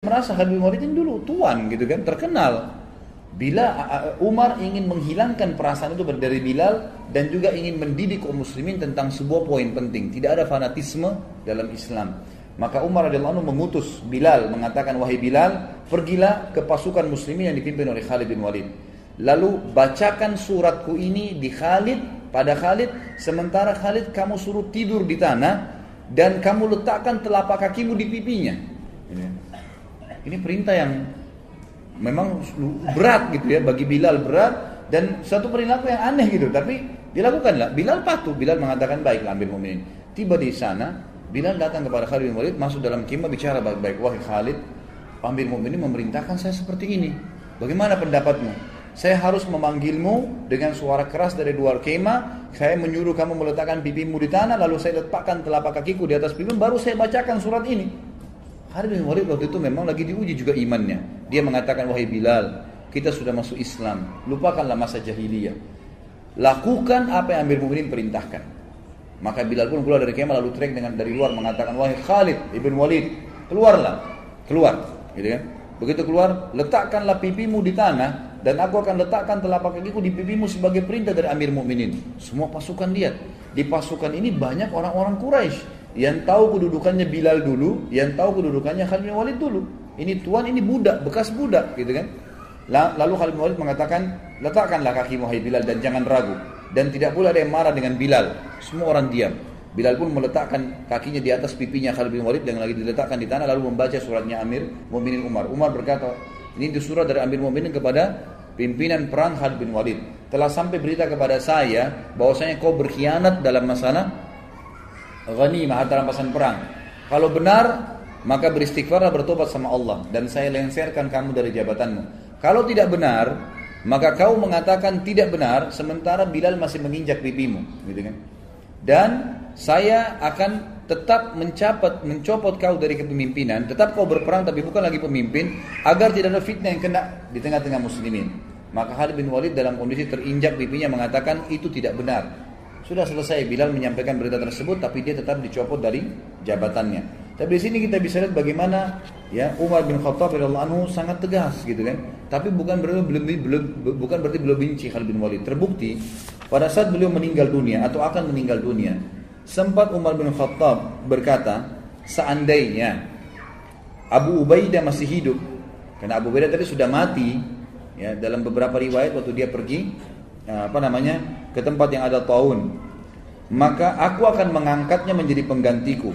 merasa bin Walid ini dulu tuan gitu kan, terkenal. Bila Umar ingin menghilangkan perasaan itu dari Bilal dan juga ingin mendidik kaum muslimin tentang sebuah poin penting, tidak ada fanatisme dalam Islam. Maka Umar radhiyallahu anhu mengutus Bilal mengatakan wahai Bilal, pergilah ke pasukan muslimin yang dipimpin oleh Khalid bin Walid. Lalu bacakan suratku ini di Khalid pada Khalid sementara Khalid kamu suruh tidur di tanah dan kamu letakkan telapak kakimu di pipinya. Ini perintah yang memang berat gitu ya bagi Bilal berat dan satu perilaku yang aneh gitu. Tapi dilakukanlah Bilal patuh. Bilal mengatakan baiklah ambil mukminin tiba di sana Bilal datang kepada Khalid bin Walid masuk dalam kemah bicara baik-baik wahai Khalid ambil mukminin memerintahkan saya seperti ini. Bagaimana pendapatmu? Saya harus memanggilmu dengan suara keras dari luar kemah saya menyuruh kamu meletakkan pipimu di tanah lalu saya letakkan telapak kakiku di atas pipimu baru saya bacakan surat ini Khalid bin Walid waktu itu memang lagi diuji juga imannya. Dia mengatakan, wahai Bilal, kita sudah masuk Islam. Lupakanlah masa jahiliyah. Lakukan apa yang Amir Mu'minin perintahkan. Maka Bilal pun keluar dari kemah lalu teriak dengan dari luar mengatakan, wahai Khalid ibn Walid, keluarlah. Keluar. Gitu kan? Begitu keluar, letakkanlah pipimu di tanah dan aku akan letakkan telapak kakiku di pipimu sebagai perintah dari Amir Mukminin. Semua pasukan lihat. Di pasukan ini banyak orang-orang Quraisy yang tahu kedudukannya Bilal dulu, yang tahu kedudukannya Khalid bin Walid dulu. Ini tuan, ini budak, bekas budak, gitu kan? Lalu Khalid bin Walid mengatakan, letakkanlah kaki Muhammad Bilal dan jangan ragu. Dan tidak pula ada yang marah dengan Bilal. Semua orang diam. Bilal pun meletakkan kakinya di atas pipinya Khalid bin Walid yang lagi diletakkan di tanah lalu membaca suratnya Amir Mu'minin Umar. Umar berkata, ini itu surat dari Amir Mu'minin kepada pimpinan perang Khalid bin Walid. Telah sampai berita kepada saya bahwasanya kau berkhianat dalam masalah ghanimah harta rampasan perang. Kalau benar, maka beristighfarlah bertobat sama Allah dan saya lengserkan kamu dari jabatanmu. Kalau tidak benar, maka kau mengatakan tidak benar sementara Bilal masih menginjak pipimu, gitu kan? Dan saya akan tetap mencopot mencopot kau dari kepemimpinan, tetap kau berperang tapi bukan lagi pemimpin agar tidak ada fitnah yang kena di tengah-tengah muslimin. Maka Khalid bin Walid dalam kondisi terinjak pipinya mengatakan itu tidak benar. Sudah selesai Bilal menyampaikan berita tersebut tapi dia tetap dicopot dari jabatannya. Tapi di sini kita bisa lihat bagaimana ya Umar bin Khattab radhiyallahu anhu sangat tegas gitu kan. Tapi bukan berarti belum, belum bukan berarti belum benci Khalid bin Walid. Terbukti pada saat beliau meninggal dunia atau akan meninggal dunia, sempat Umar bin Khattab berkata, seandainya Abu Ubaidah masih hidup, karena Abu Ubaidah tadi sudah mati, ya dalam beberapa riwayat waktu dia pergi apa namanya? Ke tempat yang ada taun. Maka aku akan mengangkatnya menjadi penggantiku.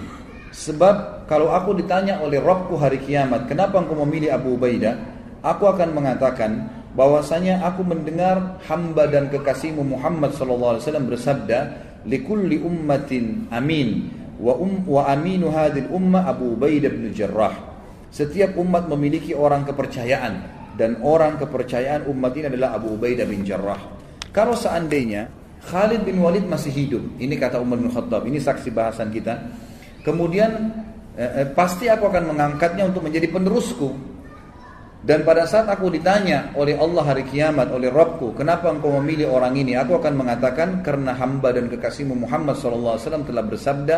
Sebab kalau aku ditanya oleh Robku hari kiamat kenapa engkau memilih Abu Ubaidah? Aku akan mengatakan bahwasanya aku mendengar hamba dan kekasihmu Muhammad SAW bersabda likulli ummatin amin wa um wa aminu hadil umma Abu Ubaidah bin Jarrah. Setiap umat memiliki orang kepercayaan dan orang kepercayaan umat ini adalah Abu Ubaidah bin Jarrah kalau seandainya Khalid bin Walid masih hidup, ini kata Umar bin Khattab, ini saksi bahasan kita. Kemudian eh, eh, pasti aku akan mengangkatnya untuk menjadi penerusku. Dan pada saat aku ditanya oleh Allah hari kiamat, oleh Rabbku, kenapa engkau memilih orang ini? Aku akan mengatakan karena hamba dan kekasihmu Muhammad SAW telah bersabda,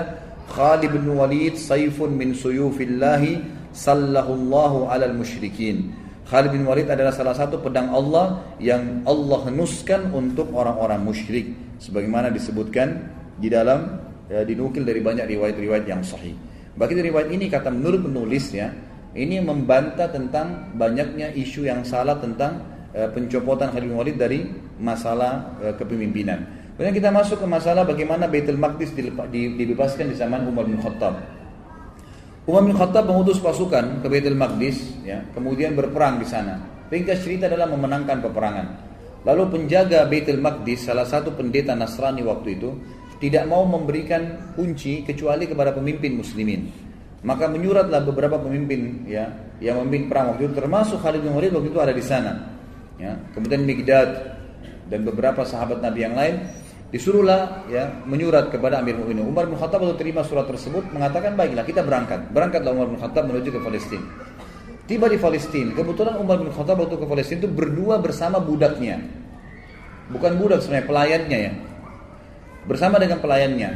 Khalid bin Walid saifun min suyufillahi sallallahu alal musyrikin. Khalid bin Walid adalah salah satu pedang Allah yang Allah henuskan untuk orang-orang musyrik sebagaimana disebutkan di dalam ya, dinukil dari banyak riwayat-riwayat yang sahih. Bagi riwayat ini kata menurut penulisnya ini membantah tentang banyaknya isu yang salah tentang uh, pencopotan Khalid bin Walid dari masalah uh, kepemimpinan. Kemudian kita masuk ke masalah bagaimana Baitul Maqdis dibebaskan di zaman Umar bin Khattab. Umar bin Khattab mengutus pasukan ke Baitul Maqdis, ya, kemudian berperang di sana. Ringkas cerita adalah memenangkan peperangan. Lalu penjaga Baitul Maqdis, salah satu pendeta Nasrani waktu itu, tidak mau memberikan kunci kecuali kepada pemimpin muslimin. Maka menyuratlah beberapa pemimpin ya yang memimpin perang waktu itu termasuk Khalid bin Walid waktu itu ada di sana. Ya, kemudian Migdad dan beberapa sahabat Nabi yang lain Disuruhlah ya menyurat kepada Amir Mu'minin. Umar bin Khattab waktu terima surat tersebut mengatakan baiklah kita berangkat. Berangkatlah Umar bin Khattab menuju ke Palestina. Tiba di Palestina, kebetulan Umar bin Khattab waktu ke Palestina itu berdua bersama budaknya. Bukan budak sebenarnya pelayannya ya. Bersama dengan pelayannya.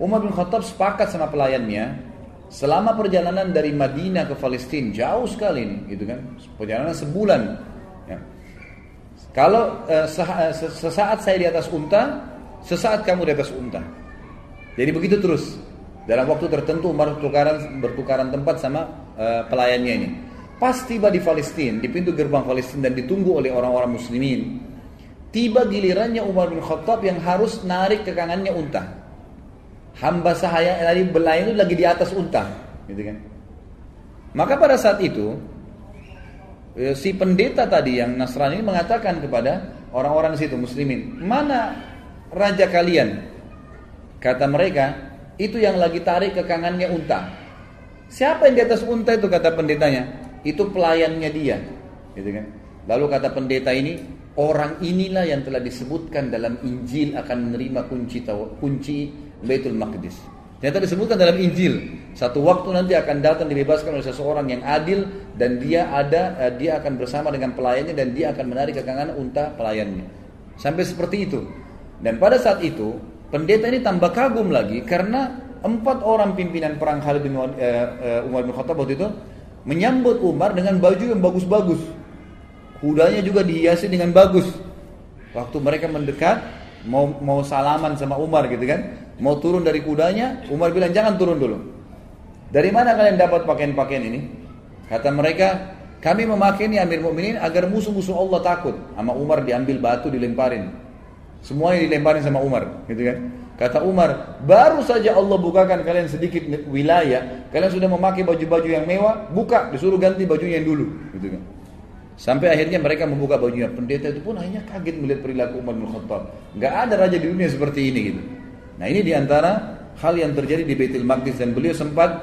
Umar bin Khattab sepakat sama pelayannya selama perjalanan dari Madinah ke Palestina jauh sekali nih, gitu kan? Perjalanan sebulan. Ya. Kalau uh, sesaat saya di atas unta, sesaat kamu di atas unta. Jadi begitu terus. Dalam waktu tertentu Umar bertukaran bertukaran tempat sama uh, pelayannya ini. Pas tiba di Palestina, di pintu gerbang Palestina dan ditunggu oleh orang-orang muslimin, tiba gilirannya Umar bin Khattab yang harus narik ke kanannya unta. Hamba sahaya tadi belayan itu lagi di atas unta, gitu kan. Maka pada saat itu eh, si pendeta tadi yang Nasrani mengatakan kepada orang-orang situ muslimin, "Mana raja kalian?" Kata mereka, "Itu yang lagi tarik ke kanannya unta." Siapa yang di atas unta itu kata pendetanya? Itu pelayannya dia, gitu kan. Lalu kata pendeta ini, Orang inilah yang telah disebutkan dalam Injil akan menerima kunci kunci Baitul Maqdis. Ternyata disebutkan dalam Injil, satu waktu nanti akan datang dibebaskan oleh seseorang yang adil dan dia ada eh, dia akan bersama dengan pelayannya dan dia akan menarik ke kanan unta pelayannya. Sampai seperti itu. Dan pada saat itu, pendeta ini tambah kagum lagi karena empat orang pimpinan perang Khalid bin uh, uh, Umar bin Khattab waktu itu menyambut Umar dengan baju yang bagus-bagus. Kudanya juga dihiasi dengan bagus. Waktu mereka mendekat, mau mau salaman sama Umar gitu kan, mau turun dari kudanya, Umar bilang jangan turun dulu. Dari mana kalian dapat pakaian-pakaian ini? Kata mereka, kami memakai ini Amir Mukminin agar musuh-musuh Allah takut. Sama Umar diambil batu dilemparin. Semuanya dilemparin sama Umar, gitu kan? Kata Umar, baru saja Allah bukakan kalian sedikit wilayah, kalian sudah memakai baju-baju yang mewah, buka, disuruh ganti bajunya yang dulu, gitu kan? Sampai akhirnya mereka membuka bajunya. Pendeta itu pun hanya kaget melihat perilaku Umar bin Khattab. Gak ada raja di dunia seperti ini gitu. Nah ini di antara hal yang terjadi di Baitul Maqdis dan beliau sempat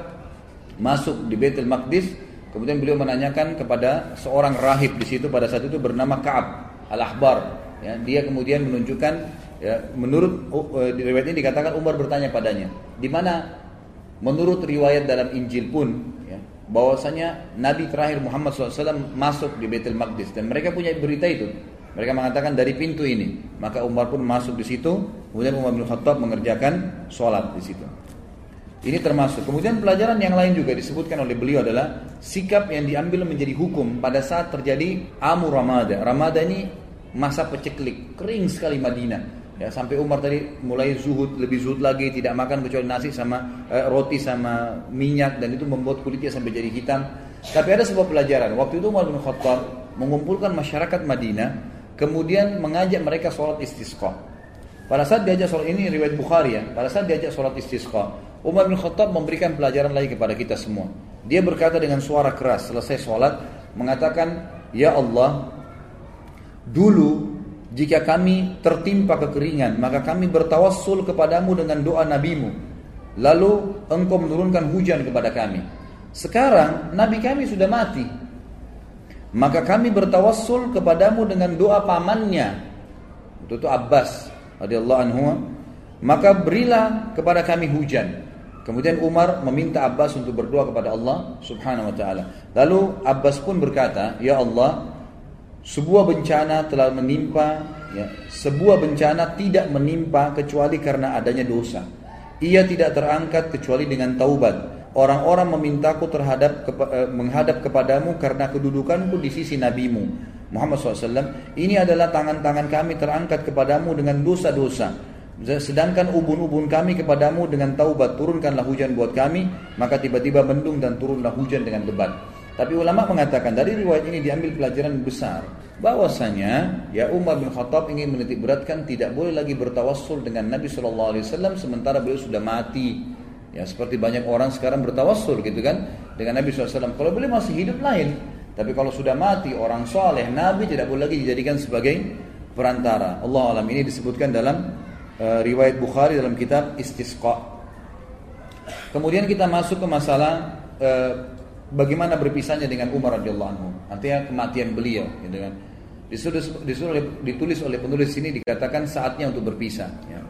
masuk di Baitul Maqdis. Kemudian beliau menanyakan kepada seorang rahib di situ pada saat itu bernama Kaab al-Ahbar. Ya, dia kemudian menunjukkan ya, menurut uh, di riwayat ini dikatakan Umar bertanya padanya, di mana menurut riwayat dalam Injil pun bahwasanya Nabi terakhir Muhammad SAW masuk di Baitul Maqdis dan mereka punya berita itu. Mereka mengatakan dari pintu ini. Maka Umar pun masuk di situ. Kemudian Umar bin Khattab mengerjakan sholat di situ. Ini termasuk. Kemudian pelajaran yang lain juga disebutkan oleh beliau adalah sikap yang diambil menjadi hukum pada saat terjadi Amu Ramada. Ramada ini masa peceklik, kering sekali Madinah. Ya, sampai Umar tadi mulai zuhud, lebih zuhud lagi, tidak makan kecuali nasi sama eh, roti sama minyak dan itu membuat kulitnya sampai jadi hitam. Tapi ada sebuah pelajaran. Waktu itu Umar bin Khattab mengumpulkan masyarakat Madinah, kemudian mengajak mereka sholat istisqa. Pada saat diajak sholat ini riwayat Bukhari ya, pada saat diajak sholat istisqa, Umar bin Khattab memberikan pelajaran lagi kepada kita semua. Dia berkata dengan suara keras selesai sholat, mengatakan, Ya Allah, dulu jika kami tertimpa kekeringan, maka kami bertawassul kepadamu dengan doa nabimu. Lalu engkau menurunkan hujan kepada kami. Sekarang nabi kami sudah mati. Maka kami bertawassul kepadamu dengan doa pamannya. Itu, itu Abbas radhiyallahu anhu. Maka berilah kepada kami hujan. Kemudian Umar meminta Abbas untuk berdoa kepada Allah Subhanahu wa taala. Lalu Abbas pun berkata, "Ya Allah, sebuah bencana telah menimpa, ya, sebuah bencana tidak menimpa kecuali karena adanya dosa. Ia tidak terangkat kecuali dengan taubat. Orang-orang memintaku terhadap eh, menghadap kepadamu karena kedudukanku di sisi nabimu Muhammad SAW. Ini adalah tangan-tangan kami terangkat kepadamu dengan dosa-dosa. Sedangkan ubun-ubun kami kepadamu dengan taubat turunkanlah hujan buat kami maka tiba-tiba mendung dan turunlah hujan dengan debat. Tapi ulama mengatakan dari riwayat ini diambil pelajaran besar bahwasanya ya Umar bin Khattab ingin menitik beratkan tidak boleh lagi bertawassul dengan Nabi Shallallahu Alaihi Wasallam sementara beliau sudah mati. Ya seperti banyak orang sekarang bertawassul gitu kan dengan Nabi SAW. Kalau beliau masih hidup lain, tapi kalau sudah mati orang soleh Nabi tidak boleh lagi dijadikan sebagai perantara. Allah alam ini disebutkan dalam uh, riwayat Bukhari dalam kitab Istisqa. Kemudian kita masuk ke masalah uh, bagaimana berpisahnya dengan Umar radhiyallahu anhu. Artinya kematian beliau, gitu kan. Disuruh, disuruh, ditulis oleh penulis ini dikatakan saatnya untuk berpisah. Ya.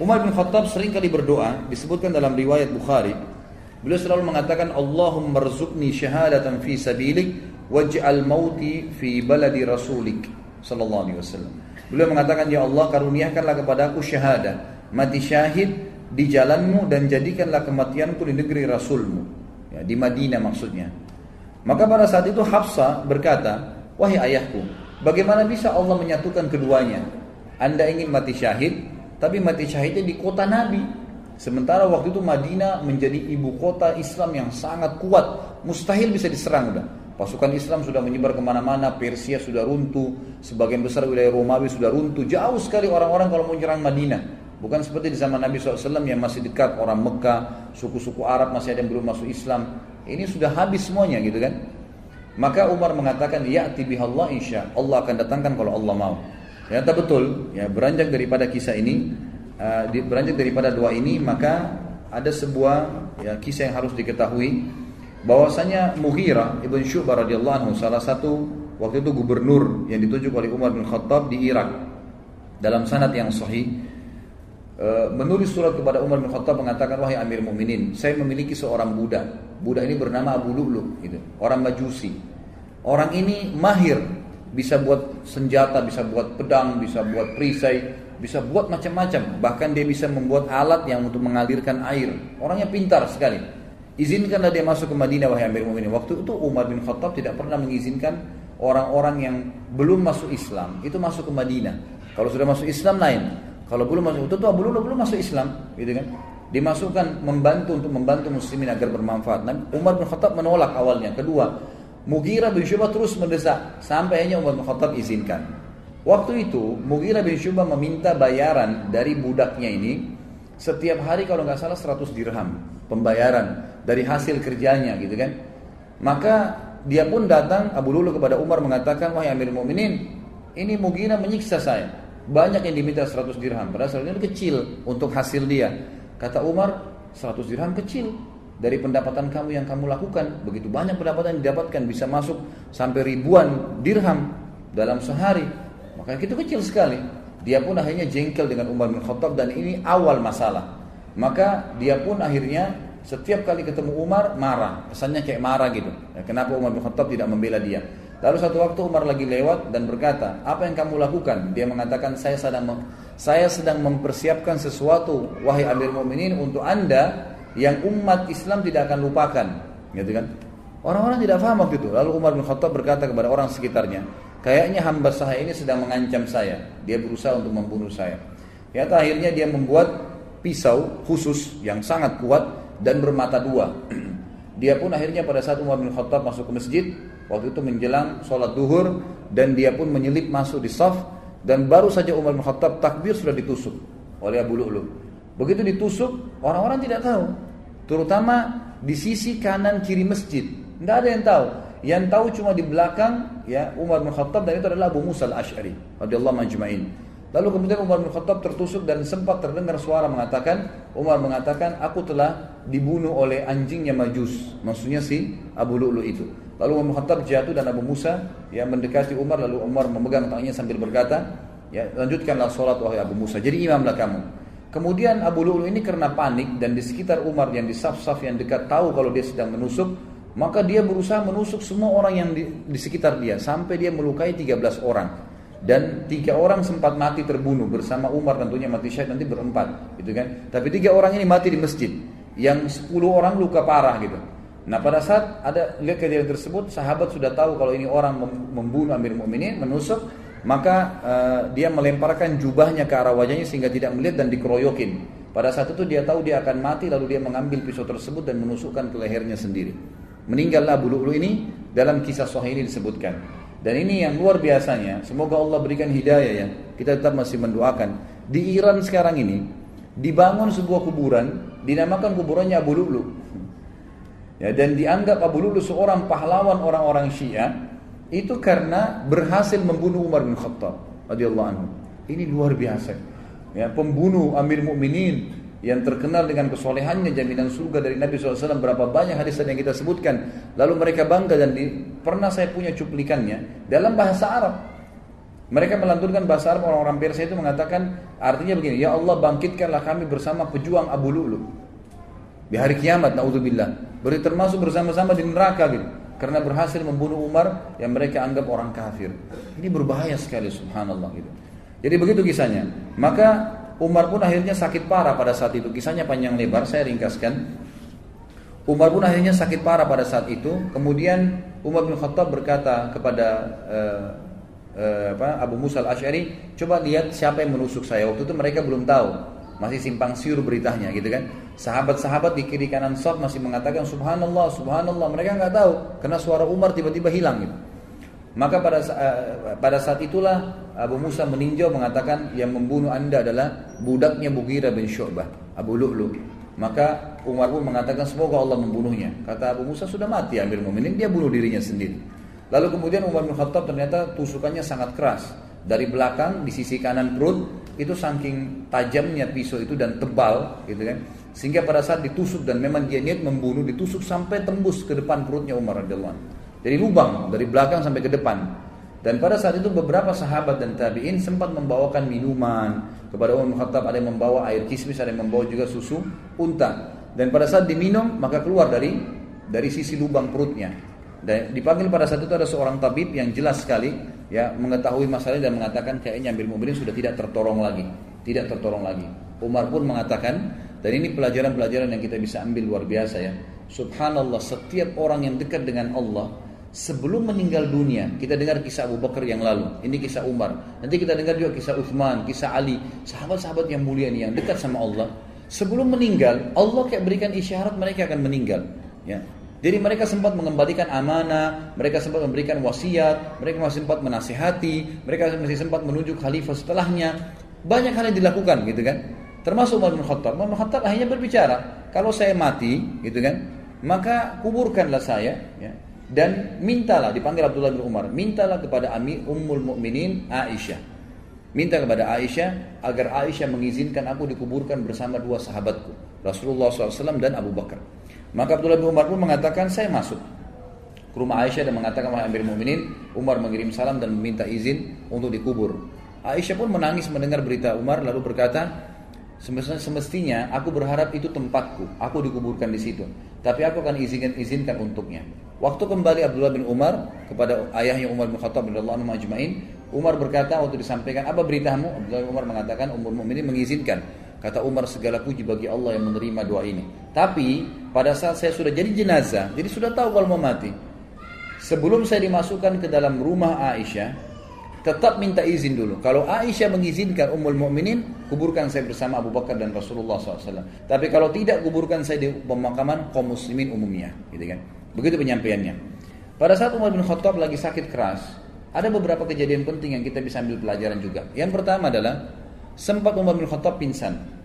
Umar bin Khattab sering kali berdoa, disebutkan dalam riwayat Bukhari. Beliau selalu mengatakan, Allahumma rzuqni syahadatan fi sabilik, waj'al mauti fi baladi rasulik. Sallallahu alaihi wasallam. Beliau mengatakan, Ya Allah karuniakanlah kepada aku syahadah, mati syahid di jalanmu dan jadikanlah kematianku di negeri Rasulmu. Di Madinah maksudnya. Maka pada saat itu Hafsah berkata, Wahai ayahku, bagaimana bisa Allah menyatukan keduanya? Anda ingin mati syahid, tapi mati syahidnya di kota Nabi. Sementara waktu itu Madinah menjadi ibu kota Islam yang sangat kuat, mustahil bisa diserang udah. Pasukan Islam sudah menyebar ke mana-mana, Persia sudah runtuh, sebagian besar wilayah Romawi sudah runtuh. Jauh sekali orang-orang kalau mau menyerang Madinah. Bukan seperti di zaman Nabi SAW yang masih dekat orang Mekah, suku-suku Arab masih ada yang belum masuk Islam. Ini sudah habis semuanya gitu kan. Maka Umar mengatakan, ya Allah insya Allah akan datangkan kalau Allah mau. Ternyata betul, ya beranjak daripada kisah ini, uh, beranjak daripada doa ini, maka ada sebuah ya, kisah yang harus diketahui bahwasanya Mughirah ibn Syu'bah radhiyallahu anhu salah satu waktu itu gubernur yang ditunjuk oleh Umar bin Khattab di Irak dalam sanad yang sahih menulis surat kepada Umar bin Khattab mengatakan wahai Amir Mukminin saya memiliki seorang budak budak ini bernama Abu Lu'lu gitu. Orang Majusi. Orang ini mahir. Bisa buat senjata bisa buat pedang bisa buat perisai bisa buat macam-macam. Bahkan dia bisa membuat alat yang untuk mengalirkan air. Orangnya pintar sekali. Izinkanlah dia masuk ke Madinah wahai Amir Mu'minin. Waktu itu Umar bin Khattab tidak pernah mengizinkan orang-orang yang belum masuk Islam itu masuk ke Madinah. Kalau sudah masuk Islam lain. Kalau belum masuk itu tuh belum belum masuk Islam, gitu kan? Dimasukkan membantu untuk membantu muslimin agar bermanfaat. Nah, Umar bin Khattab menolak awalnya. Kedua, Mughirah bin Syubah terus mendesak sampai hanya Umar bin Khattab izinkan. Waktu itu Mughirah bin Syubah meminta bayaran dari budaknya ini setiap hari kalau nggak salah 100 dirham pembayaran dari hasil kerjanya gitu kan. Maka dia pun datang Abu Lulu kepada Umar mengatakan wahai Amir Mu'minin ini Mughirah menyiksa saya banyak yang diminta 100 dirham padahal ini kecil untuk hasil dia. Kata Umar 100 dirham kecil dari pendapatan kamu yang kamu lakukan. Begitu banyak pendapatan yang didapatkan bisa masuk sampai ribuan dirham dalam sehari. Maka itu kecil sekali. Dia pun akhirnya jengkel dengan Umar bin Khattab dan ini awal masalah. Maka dia pun akhirnya setiap kali ketemu Umar marah, kesannya kayak marah gitu. Kenapa Umar bin Khattab tidak membela dia? Lalu satu waktu Umar lagi lewat dan berkata, apa yang kamu lakukan? Dia mengatakan saya sedang saya sedang mempersiapkan sesuatu, wahai Amir Mu'minin untuk anda yang umat Islam tidak akan lupakan, gitu kan? Orang-orang tidak paham waktu itu. Lalu Umar bin Khattab berkata kepada orang sekitarnya, kayaknya hamba saya ini sedang mengancam saya. Dia berusaha untuk membunuh saya. Ya, akhirnya dia membuat pisau khusus yang sangat kuat dan bermata dua. Dia pun akhirnya pada saat Umar bin Khattab masuk ke masjid, waktu itu menjelang sholat duhur, dan dia pun menyelip masuk di saf, dan baru saja Umar bin Khattab takbir sudah ditusuk oleh Abu Lu'lu. Begitu ditusuk, orang-orang tidak tahu. Terutama di sisi kanan kiri masjid. Tidak ada yang tahu. Yang tahu cuma di belakang ya Umar bin Khattab dan itu adalah Abu Musa al-Ash'ari radhiyallahu majma'in. Lalu kemudian Umar bin Khattab tertusuk dan sempat terdengar suara mengatakan, Umar mengatakan, aku telah dibunuh oleh anjingnya Majus. Maksudnya si Abu Lu'lu itu. Lalu Umar Khattab jatuh dan Abu Musa yang mendekati Umar lalu Umar memegang tangannya sambil berkata, ya lanjutkanlah sholat wahai Abu Musa. Jadi imamlah kamu. Kemudian Abu Lu'lu ini karena panik dan di sekitar Umar yang di saf-saf yang dekat tahu kalau dia sedang menusuk, maka dia berusaha menusuk semua orang yang di, di sekitar dia sampai dia melukai 13 orang dan tiga orang sempat mati terbunuh bersama Umar tentunya mati syahid nanti berempat gitu kan tapi tiga orang ini mati di masjid yang sepuluh orang luka parah gitu nah pada saat ada lihat kejadian tersebut sahabat sudah tahu kalau ini orang membunuh Amir Mukminin menusuk maka uh, dia melemparkan jubahnya ke arah wajahnya sehingga tidak melihat dan dikeroyokin pada saat itu dia tahu dia akan mati lalu dia mengambil pisau tersebut dan menusukkan ke lehernya sendiri meninggallah bulu bulu ini dalam kisah sahih ini disebutkan dan ini yang luar biasanya, semoga Allah berikan hidayah ya. Kita tetap masih mendoakan. Di Iran sekarang ini dibangun sebuah kuburan, dinamakan kuburannya Abu Lu'lu. Ya, dan dianggap Abu Lu'lu seorang pahlawan orang-orang Syiah itu karena berhasil membunuh Umar bin Khattab radhiyallahu anhu. Ini luar biasa. Ya, pembunuh Amir Mukminin yang terkenal dengan kesolehannya jaminan surga dari Nabi SAW berapa banyak hadis yang kita sebutkan lalu mereka bangga dan di, pernah saya punya cuplikannya dalam bahasa Arab mereka melanturkan bahasa Arab orang-orang Persia itu mengatakan artinya begini ya Allah bangkitkanlah kami bersama pejuang Abu Lu'lu di hari kiamat naudzubillah beri termasuk bersama-sama di neraka gitu karena berhasil membunuh Umar yang mereka anggap orang kafir ini berbahaya sekali subhanallah gitu jadi begitu kisahnya maka Umar pun akhirnya sakit parah pada saat itu. Kisahnya panjang lebar, saya ringkaskan. Umar pun akhirnya sakit parah pada saat itu. Kemudian Umar bin Khattab berkata kepada uh, uh, apa, Abu Musa al-Ash'ari, coba lihat siapa yang menusuk saya. Waktu itu mereka belum tahu, masih simpang siur beritanya gitu kan. Sahabat-sahabat di kiri kanan Saf masih mengatakan Subhanallah, Subhanallah. Mereka nggak tahu karena suara Umar tiba-tiba hilang gitu. Maka pada uh, pada saat itulah Abu Musa meninjau mengatakan yang membunuh anda adalah budaknya Bugira bin Syu'bah, Abu Lu'lu. Maka Umar pun mengatakan semoga Allah membunuhnya. Kata Abu Musa sudah mati Amir Mu'minin, dia bunuh dirinya sendiri. Lalu kemudian Umar bin Khattab ternyata tusukannya sangat keras. Dari belakang di sisi kanan perut itu saking tajamnya pisau itu dan tebal gitu kan. Sehingga pada saat ditusuk dan memang dia niat membunuh ditusuk sampai tembus ke depan perutnya Umar radhiyallahu Jadi lubang dari belakang sampai ke depan. Dan pada saat itu beberapa sahabat dan tabi'in sempat membawakan minuman kepada Umar Khattab, ada yang membawa air kismis, ada yang membawa juga susu unta. Dan pada saat diminum maka keluar dari dari sisi lubang perutnya. Dan dipanggil pada saat itu ada seorang tabib yang jelas sekali ya mengetahui masalah dan mengatakan kayaknya Amir Mu'minin sudah tidak tertolong lagi, tidak tertolong lagi. Umar pun mengatakan dan ini pelajaran-pelajaran yang kita bisa ambil luar biasa ya. Subhanallah setiap orang yang dekat dengan Allah sebelum meninggal dunia kita dengar kisah Abu Bakar yang lalu. Ini kisah Umar. Nanti kita dengar juga kisah Uthman kisah Ali sahabat-sahabat yang mulia ini yang dekat sama Allah. Sebelum meninggal Allah kayak berikan isyarat mereka akan meninggal. Ya jadi mereka sempat mengembalikan amanah mereka sempat memberikan wasiat mereka masih sempat menasihati mereka masih sempat menunjuk khalifah setelahnya. Banyak hal yang dilakukan gitu kan? Termasuk Umar bin Khattab. Umar bin Khattab akhirnya berbicara kalau saya mati gitu kan maka kuburkanlah saya ya dan mintalah dipanggil Abdullah bin Umar mintalah kepada Amir Ummul Mukminin Aisyah. Minta kepada Aisyah agar Aisyah mengizinkan aku dikuburkan bersama dua sahabatku Rasulullah SAW dan Abu Bakar maka Abdullah bin Umar pun mengatakan saya masuk ke rumah Aisyah dan mengatakan wahai Amir Mukminin Umar mengirim salam dan meminta izin untuk dikubur Aisyah pun menangis mendengar berita Umar lalu berkata Semestinya aku berharap itu tempatku, aku dikuburkan di situ. Tapi aku akan izinkan izinkan untuknya. Waktu kembali Abdullah bin Umar kepada ayahnya Umar bin Khattab anhu majma'in, Umar berkata waktu disampaikan apa beritamu? Abdullah bin Umar mengatakan Umar Mukminin mengizinkan. Kata Umar segala puji bagi Allah yang menerima doa ini. Tapi pada saat saya sudah jadi jenazah, jadi sudah tahu kalau mau mati. Sebelum saya dimasukkan ke dalam rumah Aisyah, tetap minta izin dulu. Kalau Aisyah mengizinkan Ummul Mukminin, kuburkan saya bersama Abu Bakar dan Rasulullah SAW. Tapi kalau tidak, kuburkan saya di pemakaman kaum muslimin umumnya. Gitu kan? Begitu penyampaiannya. Pada saat Umar bin Khattab lagi sakit keras, ada beberapa kejadian penting yang kita bisa ambil pelajaran juga. Yang pertama adalah sempat Umar bin Khattab pingsan.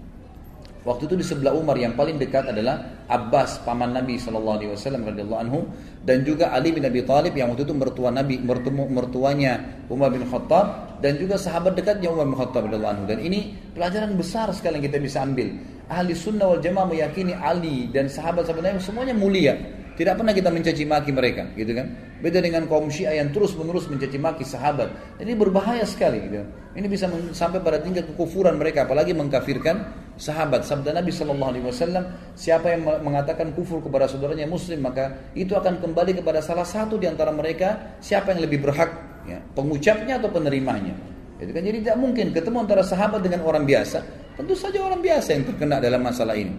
Waktu itu di sebelah Umar yang paling dekat adalah Abbas paman Nabi Shallallahu Alaihi Wasallam radhiyallahu anhu dan juga Ali bin Abi Thalib yang waktu itu mertua Nabi mertemu mertuanya Umar bin Khattab dan juga sahabat dekatnya Umar bin Khattab radhiyallahu anhu dan ini pelajaran besar sekali yang kita bisa ambil. Ahli sunnah wal jamaah meyakini Ali dan sahabat-sahabat Nabi semuanya mulia tidak pernah kita mencaci maki mereka, gitu kan? Beda dengan kaum Syiah yang terus-menerus mencaci maki sahabat. Ini berbahaya sekali, gitu. Ini bisa sampai pada tingkat kekufuran mereka, apalagi mengkafirkan sahabat. Sabda Nabi Shallallahu Alaihi Wasallam, siapa yang mengatakan kufur kepada saudaranya Muslim, maka itu akan kembali kepada salah satu di antara mereka. Siapa yang lebih berhak, ya, pengucapnya atau penerimanya. Itu kan jadi tidak mungkin ketemu antara sahabat dengan orang biasa. Tentu saja orang biasa yang terkena dalam masalah ini.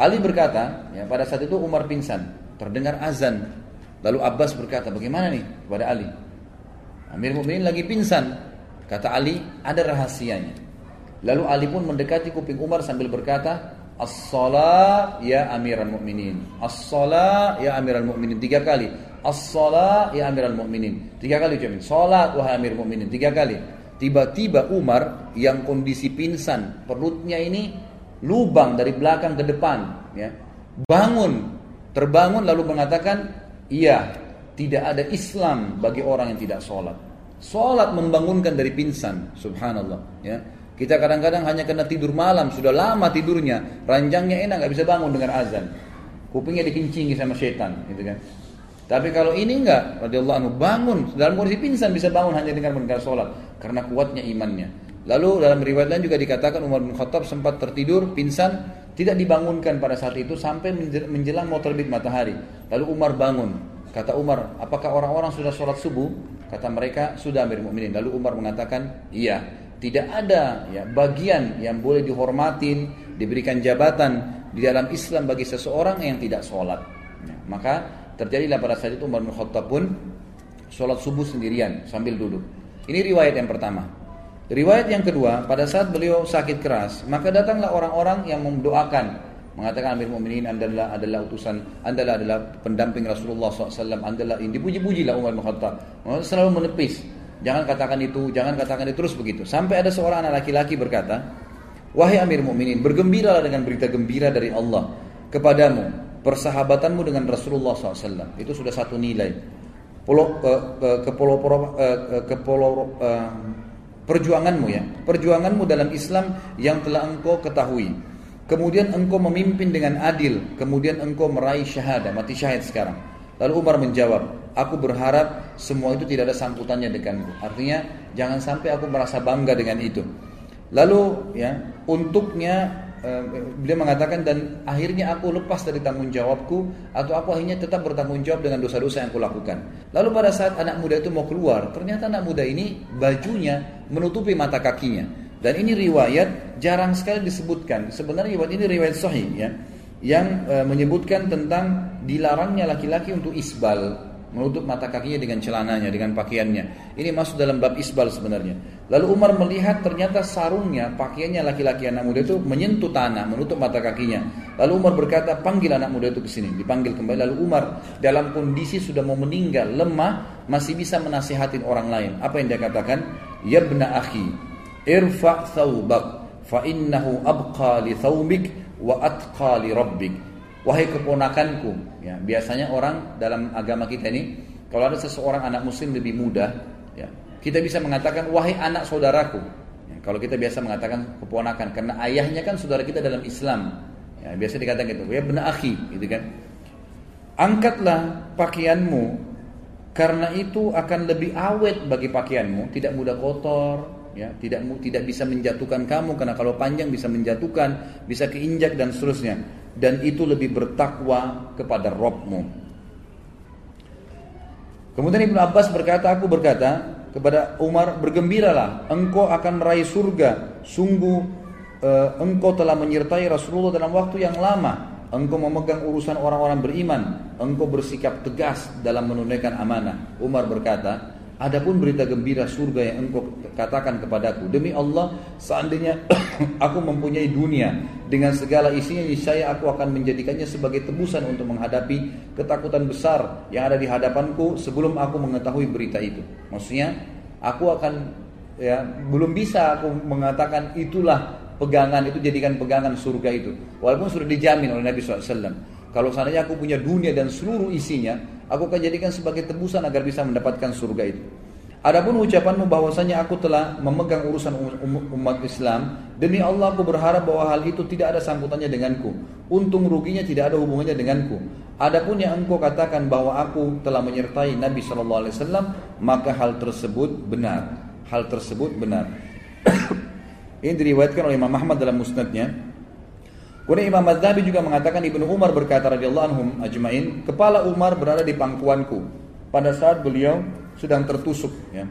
Ali berkata, ya, pada saat itu Umar pingsan terdengar azan. Lalu Abbas berkata, bagaimana nih kepada Ali? Amir Mu'minin lagi pingsan. Kata Ali, ada rahasianya. Lalu Ali pun mendekati kuping Umar sambil berkata, As-salat ya amiral mu'minin. As-salat ya amiral mu'minin. Tiga kali. As-salat ya amiral mu'minin. Tiga kali ucapin. Salat wahai amir mu'minin. Tiga kali. Tiba-tiba Umar yang kondisi pingsan, perutnya ini lubang dari belakang ke depan, ya. Bangun Terbangun lalu mengatakan, iya, tidak ada Islam bagi orang yang tidak sholat. Sholat membangunkan dari pingsan, subhanallah. Ya. Kita kadang-kadang hanya kena tidur malam, sudah lama tidurnya, ranjangnya enak, nggak bisa bangun dengan azan. Kupingnya dikincingi sama setan, gitu kan. Tapi kalau ini enggak, radhiyallahu anhu bangun dalam kondisi pingsan bisa bangun hanya dengan mendengar sholat karena kuatnya imannya. Lalu dalam riwayat lain juga dikatakan Umar bin Khattab sempat tertidur pingsan tidak dibangunkan pada saat itu sampai menjelang mau terbit matahari. Lalu Umar bangun. Kata Umar, apakah orang-orang sudah sholat subuh? Kata mereka, sudah Amir Mu'minin. Lalu Umar mengatakan, iya. tidak ada ya bagian yang boleh dihormatin, diberikan jabatan di dalam Islam bagi seseorang yang tidak sholat. Ya, maka terjadilah pada saat itu Umar bin Khattab pun sholat subuh sendirian sambil duduk. Ini riwayat yang pertama. Riwayat yang kedua, pada saat beliau sakit keras, maka datanglah orang-orang yang mendoakan. Mengatakan Amir Mu'minin adalah adalah utusan adalah adalah pendamping Rasulullah SAW adalah ini. Dipuji-puji lah Umar bin Khattab. Selalu menepis. Jangan katakan itu jangan katakan itu terus begitu. Sampai ada seorang anak laki-laki berkata wahai Amir Mu'minin bergembiralah dengan berita gembira dari Allah kepadamu persahabatanmu dengan Rasulullah SAW itu sudah satu nilai. Polo, ke, ke, ke polo, ke polo, perjuanganmu ya perjuanganmu dalam Islam yang telah engkau ketahui Kemudian engkau memimpin dengan adil, kemudian engkau meraih syahadah, mati syahid sekarang. Lalu Umar menjawab, aku berharap semua itu tidak ada sambutannya denganku. Artinya jangan sampai aku merasa bangga dengan itu. Lalu ya, untuknya beliau mengatakan dan akhirnya aku lepas dari tanggung jawabku atau aku akhirnya tetap bertanggung jawab dengan dosa-dosa yang aku lakukan. Lalu pada saat anak muda itu mau keluar, ternyata anak muda ini bajunya menutupi mata kakinya. Dan ini riwayat jarang sekali disebutkan. Sebenarnya riwayat ini riwayat sahih ya, yang e, menyebutkan tentang dilarangnya laki-laki untuk isbal, menutup mata kakinya dengan celananya, dengan pakaiannya. Ini masuk dalam bab isbal sebenarnya. Lalu Umar melihat ternyata sarungnya, pakaiannya laki-laki anak muda itu menyentuh tanah, menutup mata kakinya. Lalu Umar berkata, panggil anak muda itu ke sini. Dipanggil kembali. Lalu Umar dalam kondisi sudah mau meninggal, lemah, masih bisa menasihatin orang lain. Apa yang dia katakan? Ya bena akhi, irfa thawbak fa innahu abqa li thawbik wa atqa li rabbik wahai keponakanku ya biasanya orang dalam agama kita ini kalau ada seseorang anak muslim lebih muda ya kita bisa mengatakan wahai anak saudaraku. Ya, kalau kita biasa mengatakan keponakan karena ayahnya kan saudara kita dalam Islam. Ya biasa dikatakan gitu ya benar akhi gitu kan. Angkatlah pakaianmu karena itu akan lebih awet bagi pakaianmu tidak mudah kotor ya tidak tidak bisa menjatuhkan kamu karena kalau panjang bisa menjatuhkan bisa keinjak dan seterusnya dan itu lebih bertakwa kepada Robmu. Kemudian Ibnu Abbas berkata aku berkata kepada Umar bergembiralah engkau akan meraih surga. Sungguh uh, engkau telah menyertai Rasulullah dalam waktu yang lama. Engkau memegang urusan orang-orang beriman. Engkau bersikap tegas dalam menunaikan amanah. Umar berkata Adapun berita gembira surga yang engkau katakan kepadaku Demi Allah seandainya aku mempunyai dunia Dengan segala isinya saya aku akan menjadikannya sebagai tebusan untuk menghadapi ketakutan besar Yang ada di hadapanku sebelum aku mengetahui berita itu. Maksudnya aku akan ya belum bisa aku mengatakan itulah pegangan itu jadikan pegangan surga itu. Walaupun sudah dijamin oleh Nabi SAW Kalau seandainya aku punya dunia dan seluruh isinya Aku akan jadikan sebagai tebusan agar bisa mendapatkan surga itu. Adapun ucapanmu bahwasanya aku telah memegang urusan um, um, umat Islam, demi Allah aku berharap bahwa hal itu tidak ada sambutannya denganku. Untung ruginya tidak ada hubungannya denganku. Adapun yang engkau katakan bahwa aku telah menyertai Nabi Shallallahu Alaihi Wasallam, maka hal tersebut benar. Hal tersebut benar. Ini diriwayatkan oleh Imam Ahmad dalam musnadnya Kemudian Imam Madzhabi juga mengatakan Ibnu Umar berkata radhiyallahu anhum ajmain, kepala Umar berada di pangkuanku pada saat beliau sedang tertusuk ya.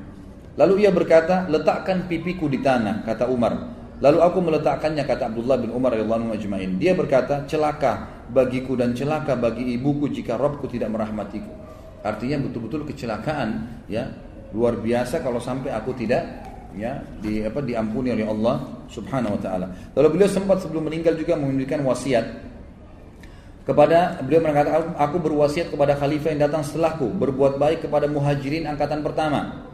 Lalu ia berkata, "Letakkan pipiku di tanah," kata Umar. Lalu aku meletakkannya kata Abdullah bin Umar radhiyallahu anhu ajmain. Dia berkata, "Celaka bagiku dan celaka bagi ibuku jika Robku tidak merahmatiku." Artinya betul-betul kecelakaan ya luar biasa kalau sampai aku tidak ya di apa diampuni oleh Allah Subhanahu wa taala. Lalu beliau sempat sebelum meninggal juga memberikan wasiat kepada beliau mengatakan aku berwasiat kepada khalifah yang datang setelahku berbuat baik kepada muhajirin angkatan pertama.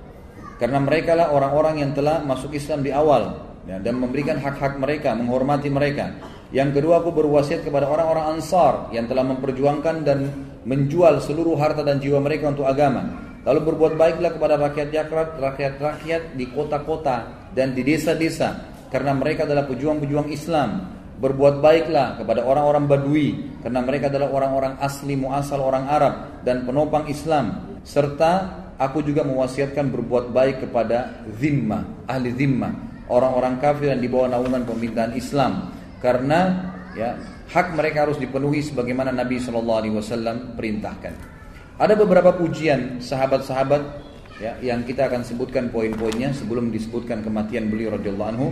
Karena mereka lah orang-orang yang telah masuk Islam di awal ya, dan memberikan hak-hak mereka menghormati mereka. Yang kedua aku berwasiat kepada orang-orang ansar yang telah memperjuangkan dan menjual seluruh harta dan jiwa mereka untuk agama Lalu berbuat baiklah kepada rakyat Jakarta, rakyat-rakyat di kota-kota dan di desa-desa karena mereka adalah pejuang-pejuang Islam. Berbuat baiklah kepada orang-orang Badui karena mereka adalah orang-orang asli muasal orang Arab dan penopang Islam. Serta aku juga mewasiatkan berbuat baik kepada zimmah, ahli zimmah, orang-orang kafir yang di bawah naungan pemerintahan Islam karena ya hak mereka harus dipenuhi sebagaimana Nabi Shallallahu Alaihi Wasallam perintahkan. Ada beberapa pujian sahabat-sahabat ya yang kita akan sebutkan poin-poinnya sebelum disebutkan kematian beliau radhiyallahu anhu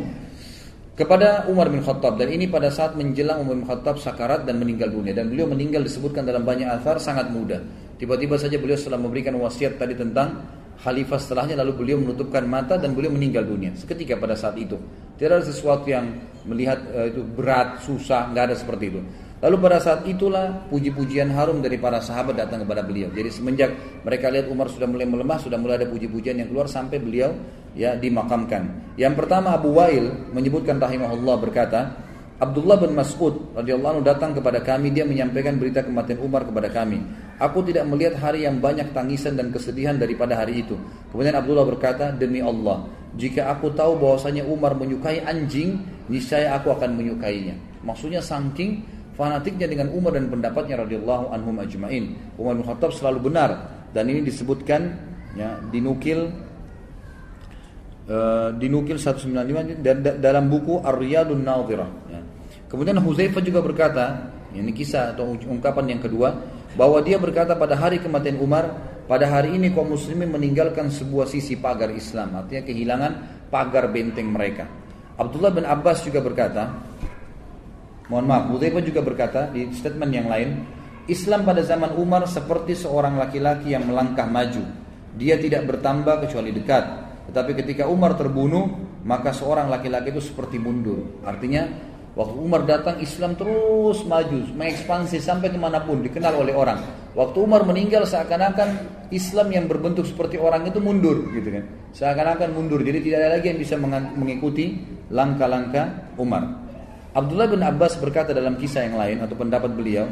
kepada Umar bin Khattab dan ini pada saat menjelang Umar bin Khattab sakarat dan meninggal dunia dan beliau meninggal disebutkan dalam banyak athar sangat muda. Tiba-tiba saja beliau setelah memberikan wasiat tadi tentang khalifah setelahnya lalu beliau menutupkan mata dan beliau meninggal dunia seketika pada saat itu. Tidak ada sesuatu yang melihat uh, itu berat, susah, nggak ada seperti itu. Lalu pada saat itulah puji-pujian harum dari para sahabat datang kepada beliau. Jadi semenjak mereka lihat Umar sudah mulai melemah, sudah mulai ada puji-pujian yang keluar sampai beliau ya dimakamkan. Yang pertama Abu Wail menyebutkan rahimahullah berkata, Abdullah bin Mas'ud radhiyallahu datang kepada kami dia menyampaikan berita kematian Umar kepada kami. Aku tidak melihat hari yang banyak tangisan dan kesedihan daripada hari itu. Kemudian Abdullah berkata, "Demi Allah, jika aku tahu bahwasanya Umar menyukai anjing, niscaya aku akan menyukainya." Maksudnya saking fanatiknya dengan Umar dan pendapatnya radhiyallahu anhum ajmain. Umar bin Khattab selalu benar dan ini disebutkan ya dinukil uh, dinukil 195 dan dalam buku Ar-Riyadun Nadhirah ya. Kemudian Huzaifah juga berkata, ini kisah atau ungkapan yang kedua, bahwa dia berkata pada hari kematian Umar, pada hari ini kaum muslimin meninggalkan sebuah sisi pagar Islam, artinya kehilangan pagar benteng mereka. Abdullah bin Abbas juga berkata, Mohon maaf, Hudzaifah juga berkata di statement yang lain, Islam pada zaman Umar seperti seorang laki-laki yang melangkah maju. Dia tidak bertambah kecuali dekat. Tetapi ketika Umar terbunuh, maka seorang laki-laki itu seperti mundur. Artinya, waktu Umar datang, Islam terus maju, mengekspansi sampai ke mana pun, dikenal oleh orang. Waktu Umar meninggal, seakan-akan Islam yang berbentuk seperti orang itu mundur, gitu kan? Seakan-akan mundur. Jadi tidak ada lagi yang bisa mengikuti langkah-langkah Umar. Abdullah bin Abbas berkata dalam kisah yang lain atau pendapat beliau,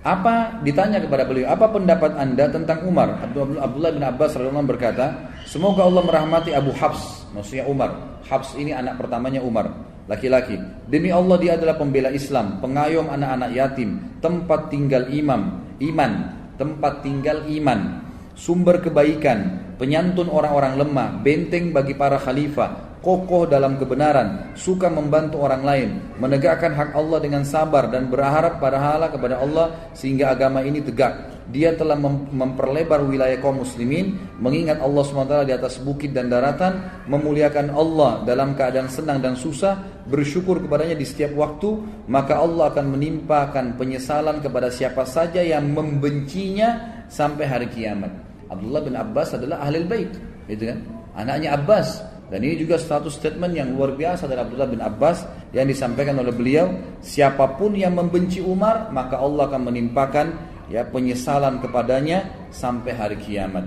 apa ditanya kepada beliau, apa pendapat anda tentang Umar? Abdullah bin Abbas radhiyallahu berkata, semoga Allah merahmati Abu Habs, maksudnya Umar. Habs ini anak pertamanya Umar, laki-laki. Demi Allah dia adalah pembela Islam, pengayom anak-anak yatim, tempat tinggal imam, iman, tempat tinggal iman, sumber kebaikan, penyantun orang-orang lemah, benteng bagi para khalifah, kokoh dalam kebenaran, suka membantu orang lain, menegakkan hak Allah dengan sabar dan berharap pada hala kepada Allah sehingga agama ini tegak. Dia telah memperlebar wilayah kaum muslimin, mengingat Allah SWT di atas bukit dan daratan, memuliakan Allah dalam keadaan senang dan susah, bersyukur kepadanya di setiap waktu, maka Allah akan menimpakan penyesalan kepada siapa saja yang membencinya sampai hari kiamat. Abdullah bin Abbas adalah ahli bait, gitu kan? Anaknya Abbas, dan ini juga status statement yang luar biasa dari Abdullah bin Abbas yang disampaikan oleh beliau, siapa pun yang membenci Umar, maka Allah akan menimpakan ya penyesalan kepadanya sampai hari kiamat.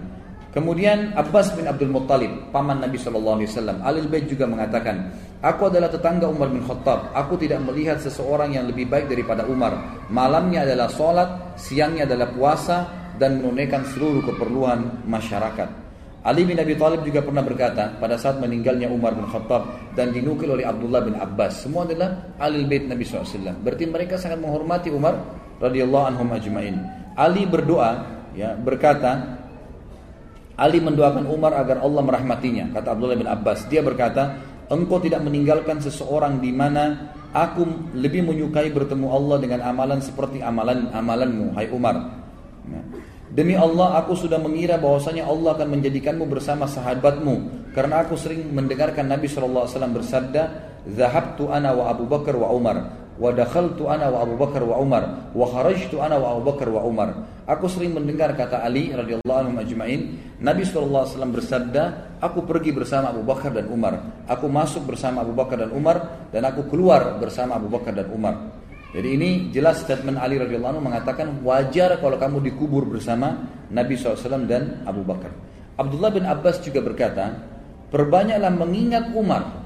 Kemudian Abbas bin Abdul Muttalib, paman Nabi Shallallahu Alaihi Wasallam, Alil Bait juga mengatakan, Aku adalah tetangga Umar bin Khattab. Aku tidak melihat seseorang yang lebih baik daripada Umar. Malamnya adalah sholat, siangnya adalah puasa, dan menunaikan seluruh keperluan masyarakat. Ali bin Abi Thalib juga pernah berkata pada saat meninggalnya Umar bin Khattab dan dinukil oleh Abdullah bin Abbas. Semua adalah ahli bait Nabi SAW. Berarti mereka sangat menghormati Umar radhiyallahu anhum ajmain. Ali berdoa ya berkata Ali mendoakan Umar agar Allah merahmatinya. Kata Abdullah bin Abbas. Dia berkata, engkau tidak meninggalkan seseorang di mana aku lebih menyukai bertemu Allah dengan amalan seperti amalan amalanmu, hai Umar. Ya. Demi Allah aku sudah mengira bahwasanya Allah akan menjadikanmu bersama sahabatmu. Karena aku sering mendengarkan Nabi SAW bersabda Zahabtu ana wa Abu Bakar wa Umar wa dakhaltu ana wa Abu Bakar wa Umar wa kharajtu ana wa Abu Bakar wa Umar. Aku sering mendengar kata Ali radhiyallahu anhu ajma'in Nabi SAW bersabda aku pergi bersama Abu Bakar dan Umar. Aku masuk bersama Abu Bakar dan Umar dan aku keluar bersama Abu Bakar dan Umar jadi ini jelas statement Ali radhiyallahu anhu mengatakan wajar kalau kamu dikubur bersama Nabi SAW dan Abu Bakar. Abdullah bin Abbas juga berkata, perbanyaklah mengingat Umar.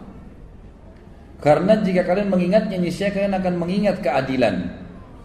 Karena jika kalian mengingatnya, niscaya kalian akan mengingat keadilan.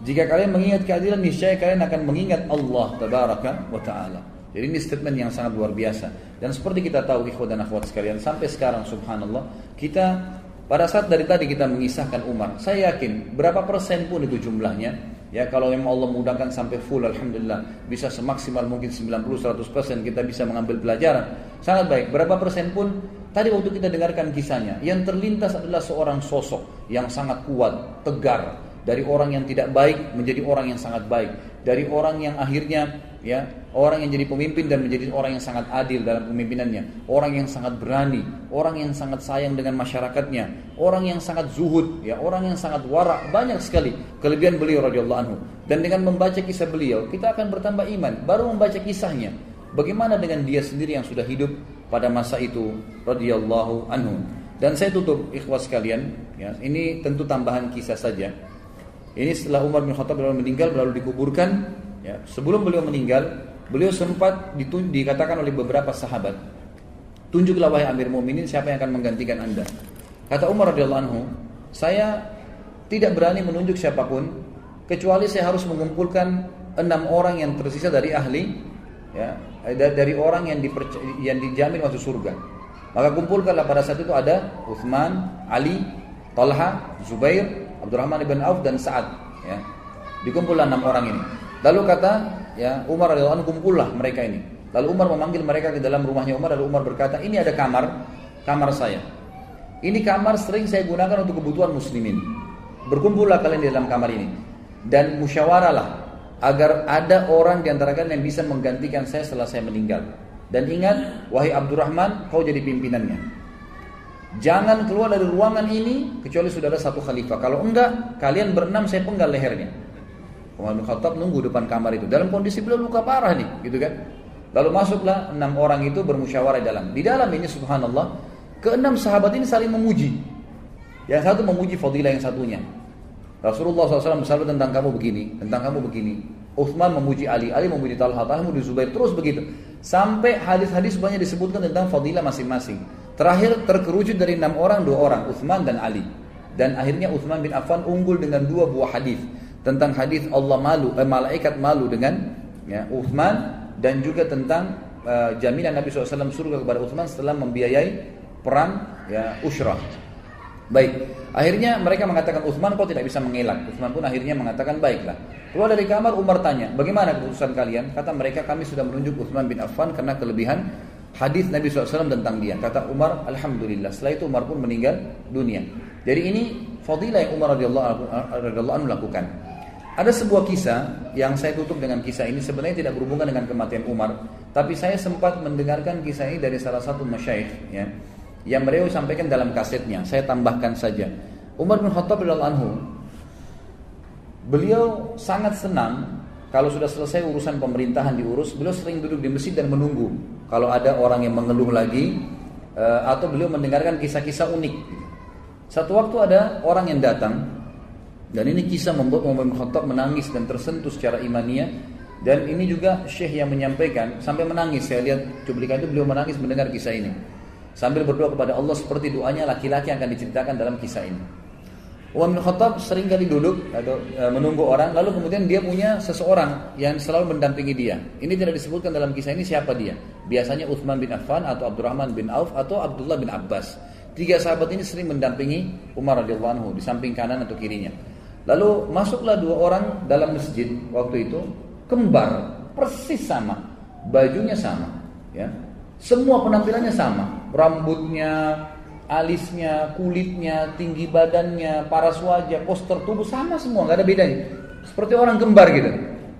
Jika kalian mengingat keadilan, niscaya kalian akan mengingat Allah tabaraka wa taala. Jadi ini statement yang sangat luar biasa. Dan seperti kita tahu ikhwan dan akhwat sekalian, sampai sekarang subhanallah, kita pada saat dari tadi kita mengisahkan Umar, saya yakin berapa persen pun itu jumlahnya, ya kalau memang Allah mudahkan sampai full, alhamdulillah bisa semaksimal mungkin 90-100 persen kita bisa mengambil pelajaran, sangat baik. Berapa persen pun tadi waktu kita dengarkan kisahnya, yang terlintas adalah seorang sosok yang sangat kuat, tegar, dari orang yang tidak baik menjadi orang yang sangat baik, dari orang yang akhirnya ya orang yang jadi pemimpin dan menjadi orang yang sangat adil dalam pemimpinannya, orang yang sangat berani, orang yang sangat sayang dengan masyarakatnya, orang yang sangat zuhud, ya orang yang sangat warak, banyak sekali kelebihan beliau radhiyallahu anhu. Dan dengan membaca kisah beliau, kita akan bertambah iman. Baru membaca kisahnya, bagaimana dengan dia sendiri yang sudah hidup pada masa itu radhiyallahu anhu. Dan saya tutup ikhwas sekalian, ya, ini tentu tambahan kisah saja. Ini setelah Umar bin Khattab meninggal lalu dikuburkan Ya, sebelum beliau meninggal, beliau sempat dikatakan oleh beberapa sahabat, tunjuklah wahai Amir Mu'minin siapa yang akan menggantikan anda. Kata Umar radhiyallahu anhu, saya tidak berani menunjuk siapa pun kecuali saya harus mengumpulkan enam orang yang tersisa dari ahli, ya, dari orang yang, yang dijamin masuk surga. Maka kumpulkanlah pada saat itu ada Uthman, Ali, Talha, Zubair, Abdurrahman ibn Auf dan Sa'ad. Ya. Dikumpulkan enam orang ini. Lalu kata ya Umar radhiyallahu anhu kumpullah mereka ini. Lalu Umar memanggil mereka ke dalam rumahnya Umar lalu Umar berkata, "Ini ada kamar, kamar saya. Ini kamar sering saya gunakan untuk kebutuhan muslimin. Berkumpullah kalian di dalam kamar ini dan musyawarahlah agar ada orang di antara kalian yang bisa menggantikan saya setelah saya meninggal. Dan ingat, wahai Abdurrahman, kau jadi pimpinannya. Jangan keluar dari ruangan ini kecuali sudah ada satu khalifah. Kalau enggak, kalian berenam saya penggal lehernya. Umar bin Khattab nunggu depan kamar itu dalam kondisi beliau luka parah nih, gitu kan? Lalu masuklah enam orang itu bermusyawarah di dalam. Di dalam ini subhanallah, keenam sahabat ini saling memuji. Yang satu memuji fadilah yang satunya. Rasulullah SAW bersabda tentang kamu begini, tentang kamu begini. Uthman memuji Ali, Ali memuji Talha, Talha memuji Zubair, terus begitu. Sampai hadis-hadis banyak disebutkan tentang fadilah masing-masing. Terakhir terkerucut dari enam orang, dua orang, Uthman dan Ali. Dan akhirnya Uthman bin Affan unggul dengan dua buah hadis tentang hadis Allah malu eh, malaikat malu dengan ya, Uthman dan juga tentang uh, jaminan Nabi SAW surga kepada Uthman setelah membiayai perang ya Ushrah. Baik, akhirnya mereka mengatakan Uthman kau tidak bisa mengelak. Uthman pun akhirnya mengatakan baiklah. Keluar dari kamar Umar tanya, bagaimana keputusan kalian? Kata mereka kami sudah menunjuk Uthman bin Affan karena kelebihan hadis Nabi SAW tentang dia. Kata Umar, Alhamdulillah. Setelah itu Umar pun meninggal dunia. Jadi ini fadilah yang Umar radhiyallahu anhu lakukan. Ada sebuah kisah yang saya tutup dengan kisah ini sebenarnya tidak berhubungan dengan kematian Umar, tapi saya sempat mendengarkan kisah ini dari salah satu masyaikh ya, yang beliau sampaikan dalam kasetnya. Saya tambahkan saja. Umar bin Khattab radhiyallahu anhu beliau sangat senang kalau sudah selesai urusan pemerintahan diurus, beliau sering duduk di masjid dan menunggu kalau ada orang yang mengeluh lagi eh, atau beliau mendengarkan kisah-kisah unik. Satu waktu ada orang yang datang dan ini kisah membuat Umar bin Khattab menangis dan tersentuh secara imania dan ini juga Syekh yang menyampaikan sampai menangis. Saya lihat cuplikan itu beliau menangis mendengar kisah ini. Sambil berdoa kepada Allah seperti doanya laki-laki yang akan diceritakan dalam kisah ini. Umar bin Khattab sering kali duduk atau e, menunggu orang lalu kemudian dia punya seseorang yang selalu mendampingi dia. Ini tidak disebutkan dalam kisah ini siapa dia. Biasanya Uthman bin Affan atau Abdurrahman bin Auf atau Abdullah bin Abbas. Tiga sahabat ini sering mendampingi Umar radhiyallahu anhu di samping kanan atau kirinya. Lalu masuklah dua orang dalam masjid waktu itu kembar persis sama, bajunya sama, ya. Semua penampilannya sama, rambutnya, alisnya, kulitnya, tinggi badannya, paras wajah, poster tubuh sama semua, nggak ada bedanya. Seperti orang kembar gitu.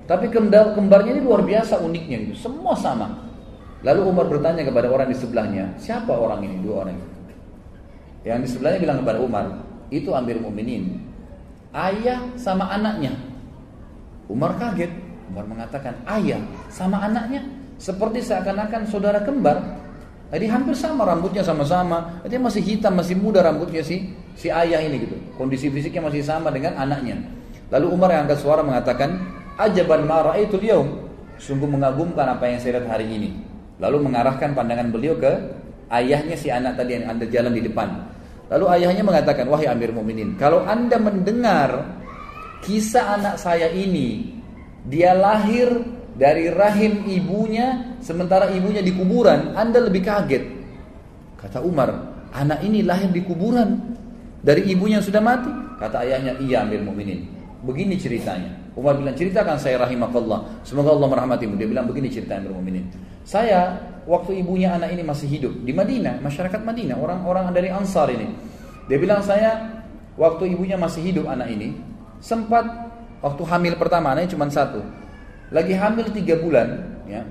Tapi kembar, kembarnya ini luar biasa uniknya gitu, semua sama. Lalu Umar bertanya kepada orang di sebelahnya, siapa orang ini dua orang itu? Yang di sebelahnya bilang kepada Umar, itu Amir Mukminin, ayah sama anaknya. Umar kaget. Umar mengatakan, ayah sama anaknya seperti seakan-akan saudara kembar. Jadi hampir sama rambutnya sama-sama. Dia masih hitam, masih muda rambutnya si si ayah ini gitu. Kondisi fisiknya masih sama dengan anaknya. Lalu Umar yang angkat suara mengatakan, "Ajaban ma itu yaum." Sungguh mengagumkan apa yang saya lihat hari ini. Lalu mengarahkan pandangan beliau ke ayahnya si anak tadi yang anda jalan di depan. Lalu ayahnya mengatakan, wahai Amir Muminin, kalau anda mendengar kisah anak saya ini, dia lahir dari rahim ibunya, sementara ibunya di kuburan, anda lebih kaget. Kata Umar, anak ini lahir di kuburan dari ibunya yang sudah mati. Kata ayahnya, iya Amir Muminin. Begini ceritanya. Umar bilang, ceritakan saya rahimakallah. Semoga Allah merahmatimu. Dia bilang, begini cerita Amir Muminin. Saya waktu ibunya anak ini masih hidup di Madinah, masyarakat Madinah, orang-orang dari Ansar ini. Dia bilang saya waktu ibunya masih hidup anak ini sempat waktu hamil pertama anaknya cuma satu. lagi hamil tiga bulan, ya,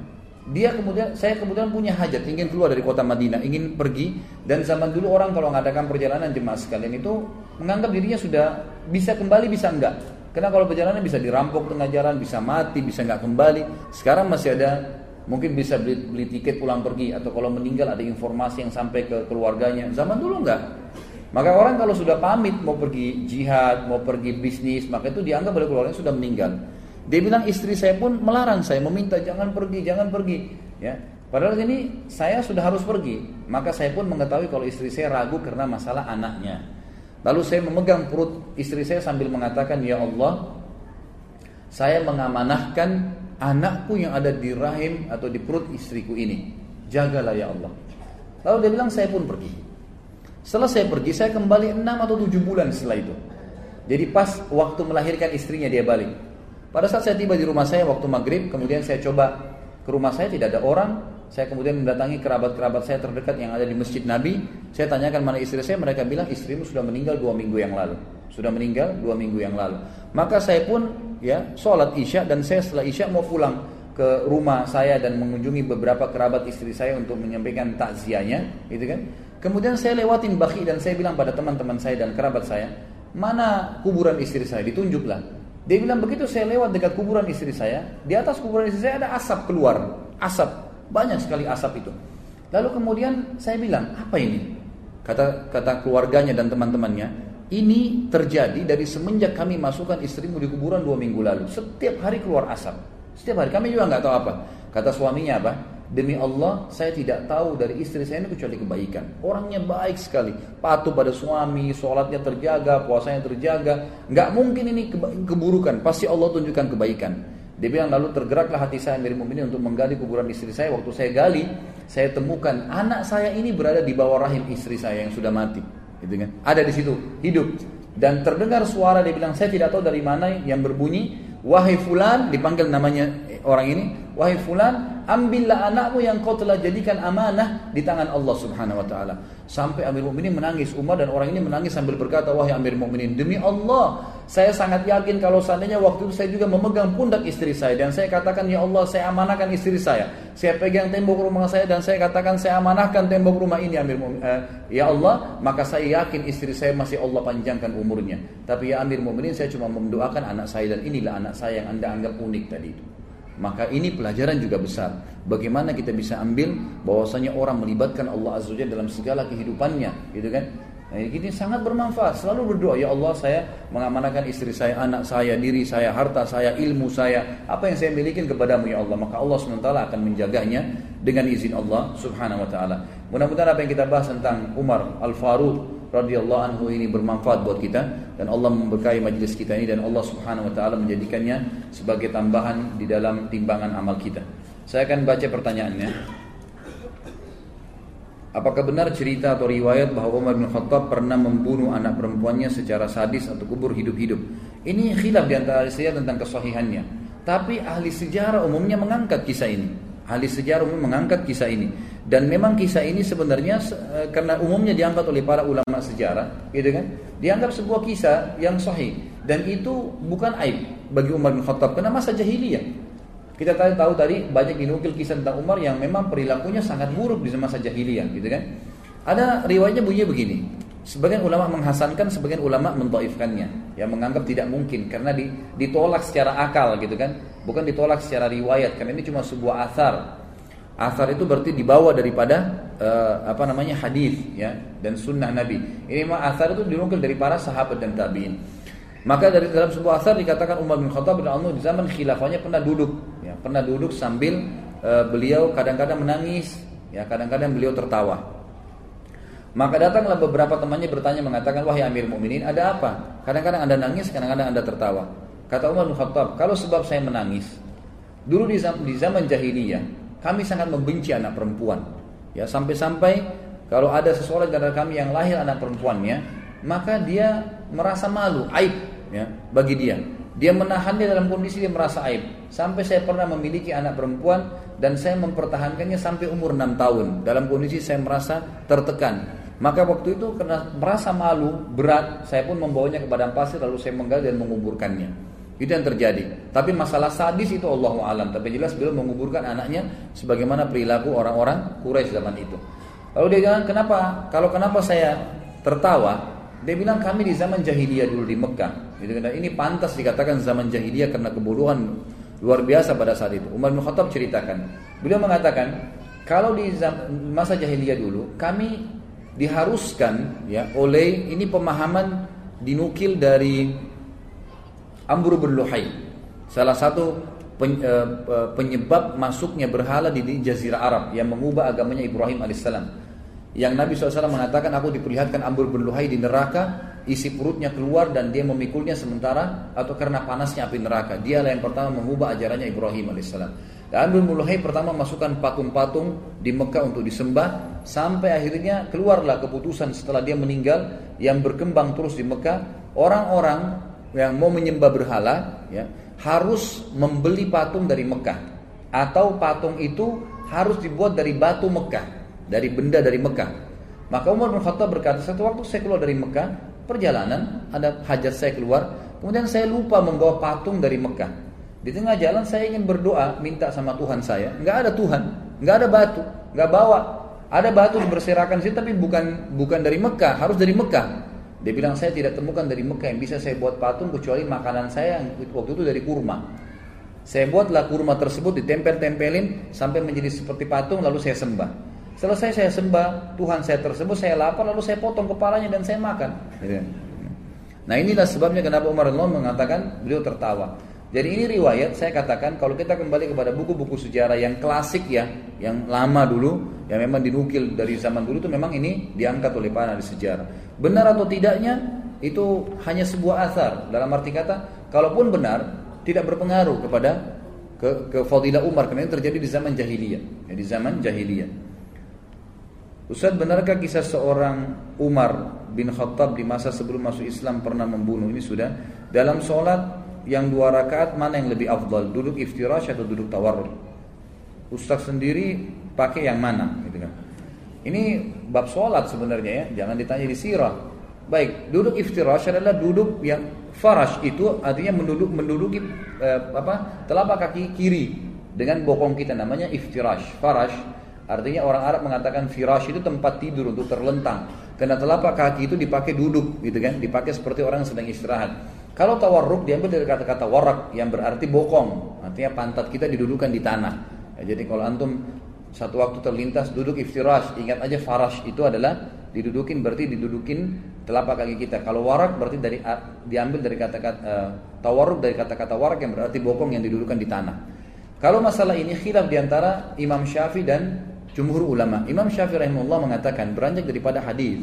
dia kemudian saya kemudian punya hajat ingin keluar dari kota Madinah ingin pergi dan zaman dulu orang kalau mengadakan perjalanan jemaah sekalian itu menganggap dirinya sudah bisa kembali bisa enggak. Karena kalau perjalanan bisa dirampok tengah jalan bisa mati bisa enggak kembali. Sekarang masih ada mungkin bisa beli, beli tiket pulang pergi atau kalau meninggal ada informasi yang sampai ke keluarganya. Zaman dulu enggak maka orang kalau sudah pamit mau pergi jihad mau pergi bisnis maka itu dianggap oleh keluarganya sudah meninggal dia bilang istri saya pun melarang saya, meminta jangan pergi, jangan pergi. Ya, Padahal ini saya sudah harus pergi. Maka saya pun mengetahui kalau istri saya ragu karena masalah anaknya. Lalu saya memegang perut istri saya sambil mengatakan, Ya Allah, saya mengamanahkan anakku yang ada di rahim atau di perut istriku ini. Jagalah ya Allah. Lalu dia bilang, saya pun pergi. Setelah saya pergi, saya kembali 6 atau 7 bulan setelah itu. Jadi pas waktu melahirkan istrinya dia balik. Pada saat saya tiba di rumah saya waktu maghrib, kemudian saya coba ke rumah saya tidak ada orang. Saya kemudian mendatangi kerabat-kerabat saya terdekat yang ada di masjid Nabi. Saya tanyakan mana istri saya, mereka bilang istrimu sudah meninggal dua minggu yang lalu. Sudah meninggal dua minggu yang lalu. Maka saya pun ya sholat isya dan saya setelah isya mau pulang ke rumah saya dan mengunjungi beberapa kerabat istri saya untuk menyampaikan takziahnya, gitu kan? Kemudian saya lewatin baki dan saya bilang pada teman-teman saya dan kerabat saya, mana kuburan istri saya? Ditunjuklah. Dia bilang begitu saya lewat dekat kuburan istri saya, di atas kuburan istri saya ada asap keluar, asap banyak sekali asap itu. Lalu kemudian saya bilang apa ini? Kata kata keluarganya dan teman-temannya, ini terjadi dari semenjak kami masukkan istrimu di kuburan dua minggu lalu. Setiap hari keluar asap. Setiap hari kami juga nggak tahu apa. Kata suaminya apa? Demi Allah, saya tidak tahu dari istri saya ini kecuali kebaikan. Orangnya baik sekali, patuh pada suami, sholatnya terjaga, puasanya terjaga. Nggak mungkin ini keburukan, pasti Allah tunjukkan kebaikan. Dia bilang lalu tergeraklah hati saya Amir ini untuk menggali kuburan istri saya. Waktu saya gali, saya temukan anak saya ini berada di bawah rahim istri saya yang sudah mati. Gitu kan? Ada di situ, hidup. Dan terdengar suara dia bilang, saya tidak tahu dari mana yang berbunyi. Wahai fulan, dipanggil namanya orang ini, wahai fulan, ambillah anakmu yang kau telah jadikan amanah di tangan Allah Subhanahu wa taala. Sampai Amir Mukminin menangis, Umar dan orang ini menangis sambil berkata, wahai Amir Mukminin, demi Allah, saya sangat yakin kalau seandainya waktu itu saya juga memegang pundak istri saya dan saya katakan, ya Allah, saya amanahkan istri saya. Saya pegang tembok rumah saya dan saya katakan saya amanahkan tembok rumah ini Amir Mukminin. Uh, ya Allah, maka saya yakin istri saya masih Allah panjangkan umurnya. Tapi ya Amir Mukminin, saya cuma mendoakan anak saya dan inilah anak saya yang Anda anggap unik tadi itu. Maka ini pelajaran juga besar. Bagaimana kita bisa ambil bahwasanya orang melibatkan Allah Azza Wajalla dalam segala kehidupannya, gitu kan? Nah, ini sangat bermanfaat. Selalu berdoa, ya Allah saya mengamanahkan istri saya, anak saya, diri saya, harta saya, ilmu saya, apa yang saya miliki kepadamu ya Allah. Maka Allah SWT akan menjaganya dengan izin Allah Subhanahu Wa Taala. Mudah-mudahan apa yang kita bahas tentang Umar Al Faruq radhiyallahu anhu ini bermanfaat buat kita dan Allah memberkahi majlis kita ini dan Allah Subhanahu wa taala menjadikannya sebagai tambahan di dalam timbangan amal kita. Saya akan baca pertanyaannya. Apakah benar cerita atau riwayat bahwa Umar bin Khattab pernah membunuh anak perempuannya secara sadis atau kubur hidup-hidup? Ini khilaf di antara saya tentang kesahihannya. Tapi ahli sejarah umumnya mengangkat kisah ini. Ahli sejarah umum mengangkat kisah ini. Dan memang kisah ini sebenarnya eh, karena umumnya diangkat oleh para ulama sejarah, gitu kan? Dianggap sebuah kisah yang sahih dan itu bukan aib bagi Umar bin Khattab karena masa jahiliyah. Kita tadi tahu tadi banyak dinukil kisah tentang Umar yang memang perilakunya sangat buruk di masa jahiliyah, gitu kan? Ada riwayatnya bunyinya begini. Sebagian ulama menghasankan, sebagian ulama mentaifkannya, yang menganggap tidak mungkin karena ditolak secara akal gitu kan, bukan ditolak secara riwayat karena ini cuma sebuah asar Asar itu berarti dibawa daripada uh, apa namanya hadis ya dan sunnah Nabi. Ini mah asar itu dinukil dari para sahabat dan tabiin. Maka dari dalam sebuah asar dikatakan Umar bin Khattab bin Allah di zaman khilafahnya pernah duduk, ya, pernah duduk sambil uh, beliau kadang-kadang menangis, ya kadang-kadang beliau tertawa. Maka datanglah beberapa temannya bertanya mengatakan wahai Amir Mukminin ada apa? Kadang-kadang anda nangis, kadang-kadang anda tertawa. Kata Umar bin Khattab, kalau sebab saya menangis, dulu di zaman, di zaman jahiliyah kami sangat membenci anak perempuan. Ya, sampai-sampai kalau ada seseorang dari kami yang lahir anak perempuannya, maka dia merasa malu, aib ya bagi dia. Dia menahannya dalam kondisi dia merasa aib. Sampai saya pernah memiliki anak perempuan dan saya mempertahankannya sampai umur 6 tahun. Dalam kondisi saya merasa tertekan. Maka waktu itu karena merasa malu, berat, saya pun membawanya ke badan pasir lalu saya menggali dan menguburkannya. Itu yang terjadi. Tapi masalah sadis itu Allah alam. Tapi jelas beliau menguburkan anaknya sebagaimana perilaku orang-orang Quraisy zaman itu. Lalu dia bilang kenapa? Kalau kenapa saya tertawa? Dia bilang kami di zaman jahiliyah dulu di Mekah. Gitu, ini pantas dikatakan zaman jahiliyah karena kebodohan luar biasa pada saat itu. Umar bin Khattab ceritakan. Beliau mengatakan kalau di masa jahiliyah dulu kami diharuskan ya oleh ini pemahaman dinukil dari Amr bin Luhai. Salah satu eh, eh, penyebab masuknya berhala di Jazirah Arab yang mengubah agamanya Ibrahim alaihissalam. Yang Nabi SAW mengatakan aku diperlihatkan Amr bin Luhai di neraka, isi perutnya keluar dan dia memikulnya sementara atau karena panasnya api neraka. Dialah yang pertama mengubah ajarannya Ibrahim alaihissalam. Dan Amr bin Luhai pertama masukkan patung-patung di Mekah untuk disembah sampai akhirnya keluarlah keputusan setelah dia meninggal yang berkembang terus di Mekah orang-orang yang mau menyembah berhala ya harus membeli patung dari Mekah atau patung itu harus dibuat dari batu Mekah dari benda dari Mekah maka Umar bin Khattab berkata satu waktu saya keluar dari Mekah perjalanan ada hajat saya keluar. Kemudian saya lupa membawa patung dari Mekah. Di tengah jalan saya ingin berdoa minta sama Tuhan saya. Nggak ada Tuhan nggak ada batu nggak bawa. Ada batu berserakan sih tapi bukan bukan dari Mekah harus dari Mekah. Dia bilang saya tidak temukan dari Mekah yang bisa saya buat patung kecuali makanan saya yang waktu itu dari kurma. Saya buatlah kurma tersebut ditempel-tempelin sampai menjadi seperti patung lalu saya sembah. Selesai saya sembah, Tuhan saya tersebut saya lapar lalu saya potong kepalanya dan saya makan. Gitu. Nah inilah sebabnya kenapa Umar bin mengatakan beliau tertawa. Jadi ini riwayat saya katakan kalau kita kembali kepada buku-buku sejarah yang klasik ya, yang lama dulu, yang memang dinukil dari zaman dulu itu memang ini diangkat oleh para di sejarah. Benar atau tidaknya itu hanya sebuah asar dalam arti kata, kalaupun benar tidak berpengaruh kepada ke, ke fadilah Umar karena ini terjadi di zaman jahiliyah, ya, di zaman jahiliyah. Ustaz benarkah kisah seorang Umar bin Khattab di masa sebelum masuk Islam pernah membunuh? Ini sudah. Dalam sholat yang dua rakaat mana yang lebih afdal? Duduk iftirash atau duduk tawarruk? Ustaz sendiri pakai yang mana? Gitu kan. Ini bab sholat sebenarnya ya. Jangan ditanya di sirah. Baik duduk iftirash adalah duduk yang farash. Itu artinya menduduk menduduki eh, apa telapak kaki kiri dengan bokong kita. Namanya iftirash farash artinya orang Arab mengatakan firash itu tempat tidur untuk terlentang karena telapak kaki itu dipakai duduk gitu kan dipakai seperti orang yang sedang istirahat kalau tawarruk diambil dari kata-kata warak yang berarti bokong, artinya pantat kita didudukan di tanah. Ya, jadi kalau antum satu waktu terlintas duduk iftirash, ingat aja farash itu adalah didudukin berarti didudukin telapak kaki kita. Kalau warak berarti dari diambil dari kata-kata uh, tawarruk dari kata-kata warak yang berarti bokong yang didudukan di tanah. Kalau masalah ini khilaf di antara Imam Syafi'i dan jumhur ulama. Imam Syafi'i rahimahullah mengatakan beranjak daripada hadis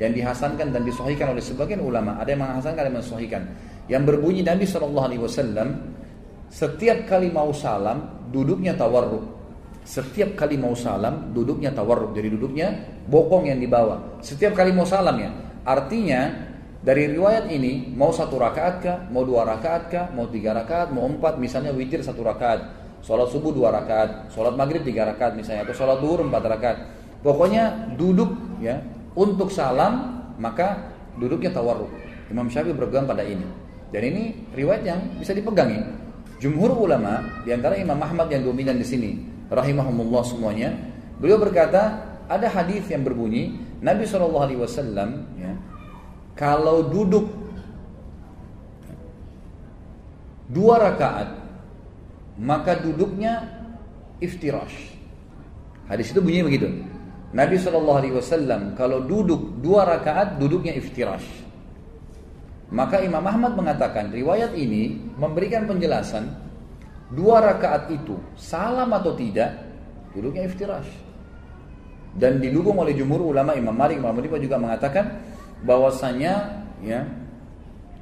yang dihasankan dan disohikan oleh sebagian ulama. Ada yang menghasankan, ada yang mensohikan. Yang berbunyi Nabi Shallallahu Alaihi Wasallam setiap kali mau salam duduknya tawarruk. Setiap kali mau salam duduknya tawarruk. Jadi duduknya bokong yang dibawa. Setiap kali mau salam ya. Artinya dari riwayat ini mau satu rakaat kah, mau dua rakaat kah, mau tiga rakaat, mau empat, misalnya witir satu rakaat, sholat subuh dua rakaat, sholat maghrib tiga rakaat misalnya, atau sholat duhur empat rakaat. Pokoknya duduk ya untuk salam maka duduknya tawarruk. Imam Syafi'i berpegang pada ini. Dan ini riwayat yang bisa dipegangi. Jumhur ulama, di antara Imam Ahmad yang dominan di sini, rahimahumullah semuanya, beliau berkata ada hadis yang berbunyi Nabi Wasallam ya, kalau duduk dua rakaat maka duduknya iftirash. Hadis itu bunyinya begitu. Nabi Wasallam kalau duduk dua rakaat duduknya iftirash. Maka Imam Ahmad mengatakan riwayat ini memberikan penjelasan dua rakaat itu salam atau tidak duduknya iftirash. Dan didukung oleh jumhur ulama Imam Malik, Imam Malik juga mengatakan bahwasanya ya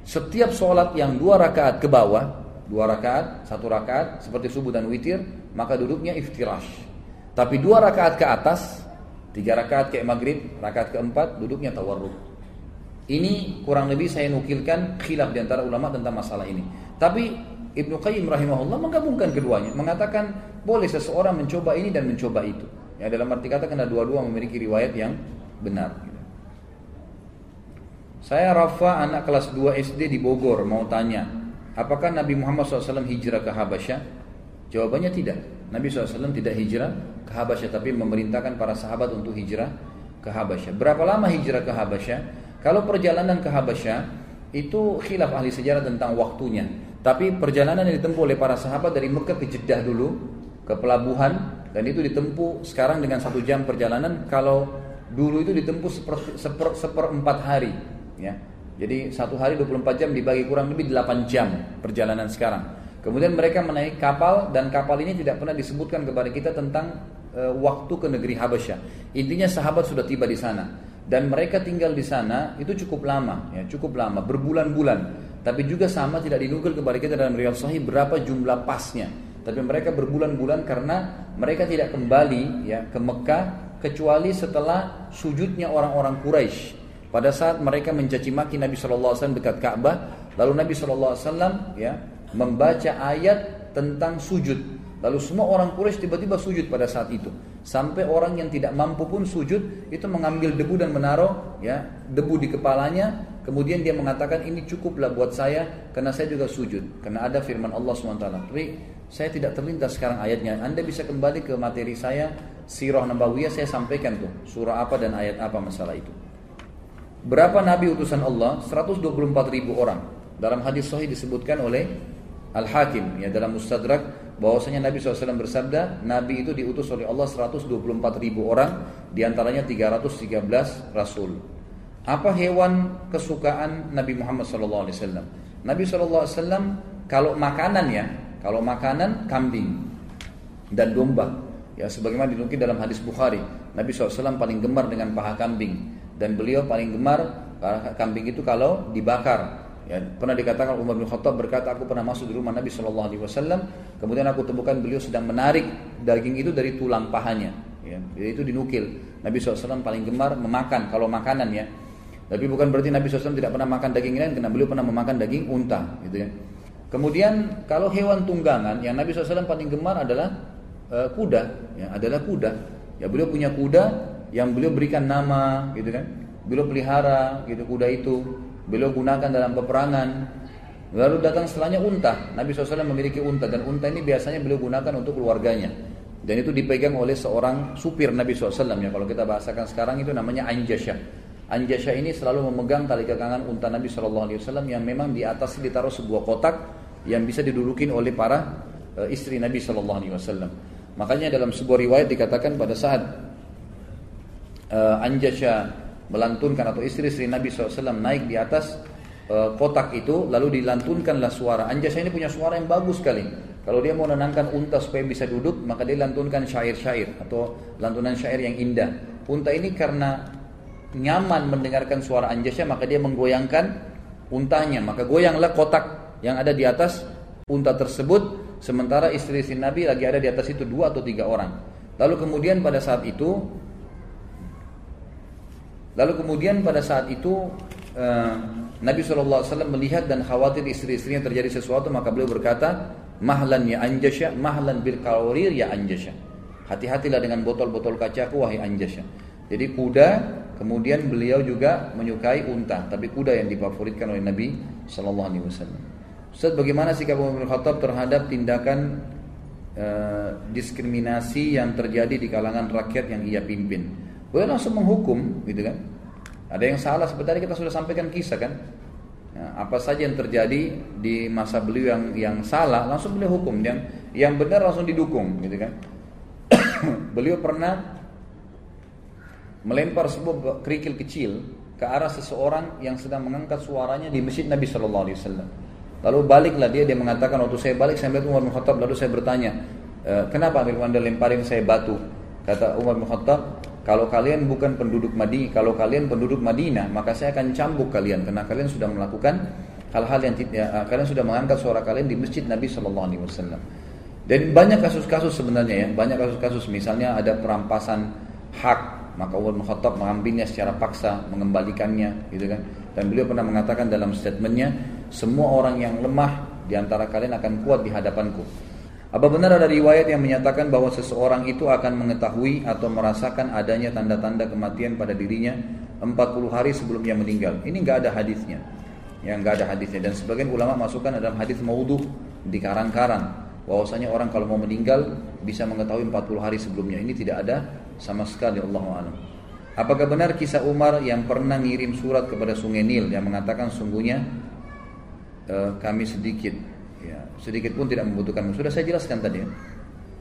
setiap sholat yang dua rakaat ke bawah dua rakaat satu rakaat seperti subuh dan witir maka duduknya iftirash. Tapi dua rakaat ke atas Tiga rakaat kayak maghrib, rakaat keempat duduknya tawarruk. Ini kurang lebih saya nukilkan khilaf di antara ulama tentang masalah ini. Tapi Ibnu Qayyim rahimahullah menggabungkan keduanya, mengatakan boleh seseorang mencoba ini dan mencoba itu. Ya dalam arti kata karena dua-dua memiliki riwayat yang benar. Saya Rafa anak kelas 2 SD di Bogor mau tanya, apakah Nabi Muhammad SAW hijrah ke Habasyah? Jawabannya tidak. Nabi SAW tidak hijrah ke Habasyah, tapi memerintahkan para sahabat untuk hijrah ke Habasyah. Berapa lama hijrah ke Habasyah? Kalau perjalanan ke Habasyah itu khilaf ahli sejarah tentang waktunya. Tapi perjalanan yang ditempuh oleh para sahabat dari Mekah ke Jeddah dulu ke pelabuhan dan itu ditempuh sekarang dengan satu jam perjalanan. Kalau dulu itu ditempuh seper, seper, seperempat hari, ya. Jadi satu hari 24 jam dibagi kurang lebih 8 jam perjalanan sekarang. Kemudian mereka menaiki kapal dan kapal ini tidak pernah disebutkan kepada kita tentang e, waktu ke negeri Habasyah. Intinya sahabat sudah tiba di sana dan mereka tinggal di sana itu cukup lama, ya cukup lama, berbulan-bulan. Tapi juga sama tidak dinukil kepada kita dalam riwayat sahih berapa jumlah pasnya. Tapi mereka berbulan-bulan karena mereka tidak kembali ya ke Mekah kecuali setelah sujudnya orang-orang Quraisy. Pada saat mereka mencaci maki Nabi Shallallahu Alaihi Wasallam dekat Ka'bah, lalu Nabi Shallallahu Alaihi Wasallam ya membaca ayat tentang sujud. Lalu semua orang Quraisy tiba-tiba sujud pada saat itu. Sampai orang yang tidak mampu pun sujud itu mengambil debu dan menaruh ya debu di kepalanya. Kemudian dia mengatakan ini cukuplah buat saya karena saya juga sujud. Karena ada firman Allah swt. Tapi saya tidak terlintas sekarang ayatnya. Anda bisa kembali ke materi saya Sirah Nabawiyah saya sampaikan tuh surah apa dan ayat apa masalah itu. Berapa nabi utusan Allah? 124 ribu orang. Dalam hadis sahih disebutkan oleh Al-Hakim ya dalam Mustadrak bahwasanya Nabi SAW bersabda Nabi itu diutus oleh Allah 124 ribu orang di antaranya 313 Rasul apa hewan kesukaan Nabi Muhammad SAW Nabi SAW kalau makanan ya kalau makanan kambing dan domba ya sebagaimana dinukil dalam hadis Bukhari Nabi SAW paling gemar dengan paha kambing dan beliau paling gemar kambing itu kalau dibakar Ya, pernah dikatakan Umar bin Khattab berkata, aku pernah masuk di rumah Nabi Shallallahu Alaihi Wasallam, kemudian aku temukan beliau sedang menarik daging itu dari tulang pahanya. Ya, itu dinukil. Nabi SAW paling gemar memakan kalau makanan ya. Tapi bukan berarti Nabi SAW tidak pernah makan daging lain, karena beliau pernah memakan daging unta, gitu ya. Kemudian kalau hewan tunggangan yang Nabi SAW paling gemar adalah uh, kuda, ya, adalah kuda. Ya beliau punya kuda yang beliau berikan nama, gitu kan. Beliau pelihara, gitu kuda itu beliau gunakan dalam peperangan. Lalu datang setelahnya unta. Nabi SAW memiliki unta dan unta ini biasanya beliau gunakan untuk keluarganya. Dan itu dipegang oleh seorang supir Nabi SAW ya. Kalau kita bahasakan sekarang itu namanya Anjasya. Anjasya ini selalu memegang tali kekangan unta Nabi SAW yang memang di atas ditaruh sebuah kotak yang bisa didudukin oleh para e, istri Nabi SAW. Makanya dalam sebuah riwayat dikatakan pada saat uh, Anjasya melantunkan atau istri-istri Nabi SAW naik di atas uh, kotak itu lalu dilantunkanlah suara. Anjasa ini punya suara yang bagus sekali. Kalau dia mau menenangkan unta supaya bisa duduk maka dia lantunkan syair-syair atau lantunan syair yang indah. Unta ini karena nyaman mendengarkan suara Anjasa maka dia menggoyangkan untanya. Maka goyanglah kotak yang ada di atas unta tersebut sementara istri-istri Nabi lagi ada di atas itu dua atau tiga orang. Lalu kemudian pada saat itu Lalu kemudian pada saat itu uh, Nabi SAW melihat dan khawatir istri-istrinya terjadi sesuatu maka beliau berkata mahlan ya anjasya mahlan bil kawarir ya anjasya hati-hatilah dengan botol-botol kacaku wahai anjasya jadi kuda kemudian beliau juga menyukai unta tapi kuda yang difavoritkan oleh Nabi Wasallam. Ustaz bagaimana sikap Umar bin Khattab terhadap tindakan uh, diskriminasi yang terjadi di kalangan rakyat yang ia pimpin Beliau langsung menghukum, gitu kan? Ada yang salah seperti kita sudah sampaikan kisah kan? Ya, apa saja yang terjadi di masa beliau yang yang salah langsung beliau hukum. Yang yang benar langsung didukung gitu kan? Beliau pernah melempar sebuah kerikil kecil ke arah seseorang yang sedang mengangkat suaranya di masjid Nabi Shallallahu Alaihi Wasallam. Lalu baliklah dia dia mengatakan waktu saya balik saya melihat Umar bin Khattab. Lalu saya bertanya e, kenapa Amir Anda lemparin saya batu? Kata Umar bin Khattab kalau kalian bukan penduduk Madinah, kalau kalian penduduk Madinah, maka saya akan cambuk kalian karena kalian sudah melakukan hal-hal yang ya, kalian sudah mengangkat suara kalian di masjid Nabi Shallallahu Alaihi Wasallam. Dan banyak kasus-kasus sebenarnya ya, banyak kasus-kasus misalnya ada perampasan hak, maka Umar bin Khattab mengambilnya secara paksa, mengembalikannya, gitu kan. Dan beliau pernah mengatakan dalam statementnya, semua orang yang lemah di antara kalian akan kuat di hadapanku. Apa benar ada riwayat yang menyatakan bahwa seseorang itu akan mengetahui atau merasakan adanya tanda-tanda kematian pada dirinya 40 hari sebelum ia meninggal? Ini nggak ada hadisnya. yang nggak ada hadisnya dan sebagian ulama masukkan dalam hadis maudhu di karang-karang bahwasanya orang kalau mau meninggal bisa mengetahui 40 hari sebelumnya ini tidak ada sama sekali Allah alam. Apakah benar kisah Umar yang pernah ngirim surat kepada Sungai Nil yang mengatakan sungguhnya uh, kami sedikit sedikit pun tidak membutuhkan sudah saya jelaskan tadi.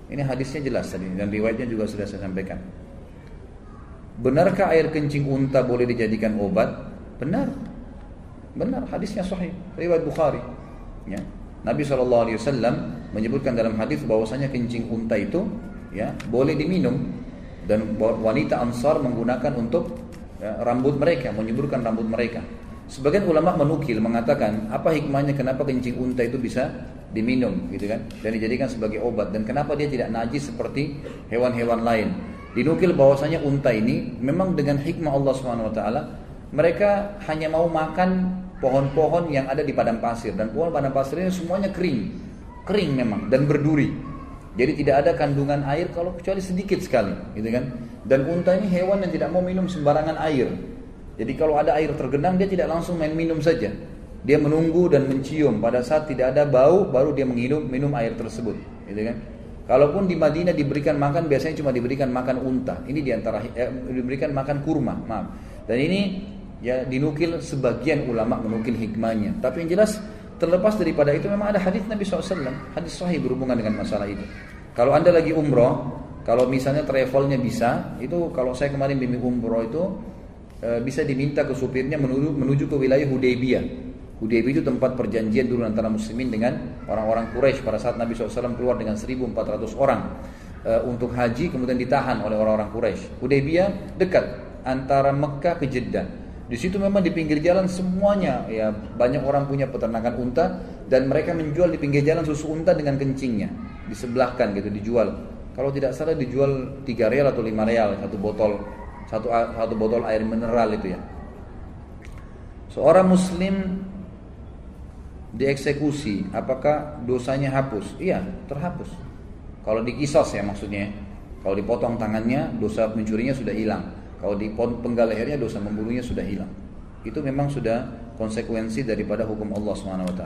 Ini hadisnya jelas tadi dan riwayatnya juga sudah saya sampaikan. Benarkah air kencing unta boleh dijadikan obat? Benar. Benar, hadisnya sahih, riwayat Bukhari. Ya. Nabi SAW menyebutkan dalam hadis bahwasanya kencing unta itu ya boleh diminum dan wanita Ansar menggunakan untuk ya, rambut mereka, menyuburkan rambut mereka. Sebagian ulama menukil mengatakan apa hikmahnya kenapa kencing unta itu bisa diminum gitu kan dan dijadikan sebagai obat dan kenapa dia tidak najis seperti hewan-hewan lain. Dinukil bahwasanya unta ini memang dengan hikmah Allah Swt mereka hanya mau makan pohon-pohon yang ada di padang pasir dan pohon padang ini semuanya kering, kering memang dan berduri. Jadi tidak ada kandungan air kalau kecuali sedikit sekali, gitu kan? Dan unta ini hewan yang tidak mau minum sembarangan air. Jadi kalau ada air tergenang dia tidak langsung main minum saja. Dia menunggu dan mencium pada saat tidak ada bau baru dia menginum minum air tersebut, gitu kan? Kalaupun di Madinah diberikan makan biasanya cuma diberikan makan unta. Ini di antara eh, diberikan makan kurma, maaf. Dan ini ya dinukil sebagian ulama menukil hikmahnya tapi yang jelas terlepas daripada itu memang ada hadis Nabi SAW hadis sahih berhubungan dengan masalah itu kalau anda lagi umroh kalau misalnya travelnya bisa itu kalau saya kemarin bimbing umroh itu e, bisa diminta ke supirnya menuju, menuju ke wilayah Hudaybiyah Hudaybiyah itu tempat perjanjian dulu antara muslimin dengan orang-orang Quraisy pada saat Nabi SAW keluar dengan 1400 orang e, untuk haji kemudian ditahan oleh orang-orang Quraisy Hudaybiyah dekat antara Mekah ke Jeddah di situ memang di pinggir jalan semuanya ya banyak orang punya peternakan unta dan mereka menjual di pinggir jalan susu unta dengan kencingnya disebelahkan gitu dijual. Kalau tidak salah dijual 3 real atau 5 real satu botol satu satu botol air mineral itu ya. Seorang muslim dieksekusi, apakah dosanya hapus? Iya, terhapus. Kalau dikisos ya maksudnya. Kalau dipotong tangannya, dosa mencurinya sudah hilang. Kalau di penggal lehernya dosa membunuhnya sudah hilang. Itu memang sudah konsekuensi daripada hukum Allah Swt.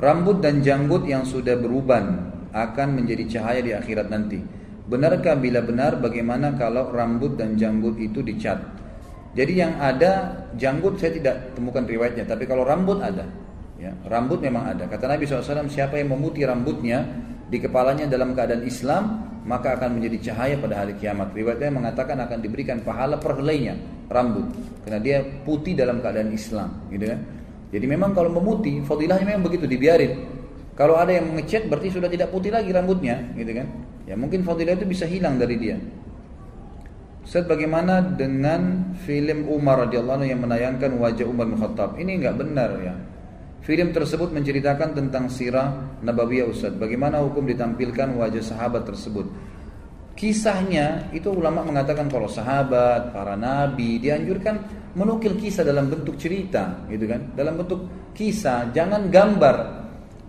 Rambut dan janggut yang sudah beruban akan menjadi cahaya di akhirat nanti. Benarkah bila benar bagaimana kalau rambut dan janggut itu dicat? Jadi yang ada janggut saya tidak temukan riwayatnya, tapi kalau rambut ada. Ya, rambut memang ada. Kata Nabi SAW, siapa yang memutih rambutnya di kepalanya dalam keadaan Islam, maka akan menjadi cahaya pada hari kiamat. Riwayatnya mengatakan akan diberikan pahala per helainya rambut karena dia putih dalam keadaan Islam, gitu kan. Jadi memang kalau memutih, fadilahnya memang begitu dibiarin. Kalau ada yang mengecat berarti sudah tidak putih lagi rambutnya, gitu kan. Ya mungkin fadilah itu bisa hilang dari dia. Ustaz bagaimana dengan film Umar radhiyallahu yang menayangkan wajah Umar bin Khattab? Ini enggak benar ya. Film tersebut menceritakan tentang sirah Nabawiyah Ustaz. Bagaimana hukum ditampilkan wajah sahabat tersebut. Kisahnya itu ulama mengatakan kalau sahabat, para nabi dianjurkan menukil kisah dalam bentuk cerita, gitu kan? Dalam bentuk kisah, jangan gambar.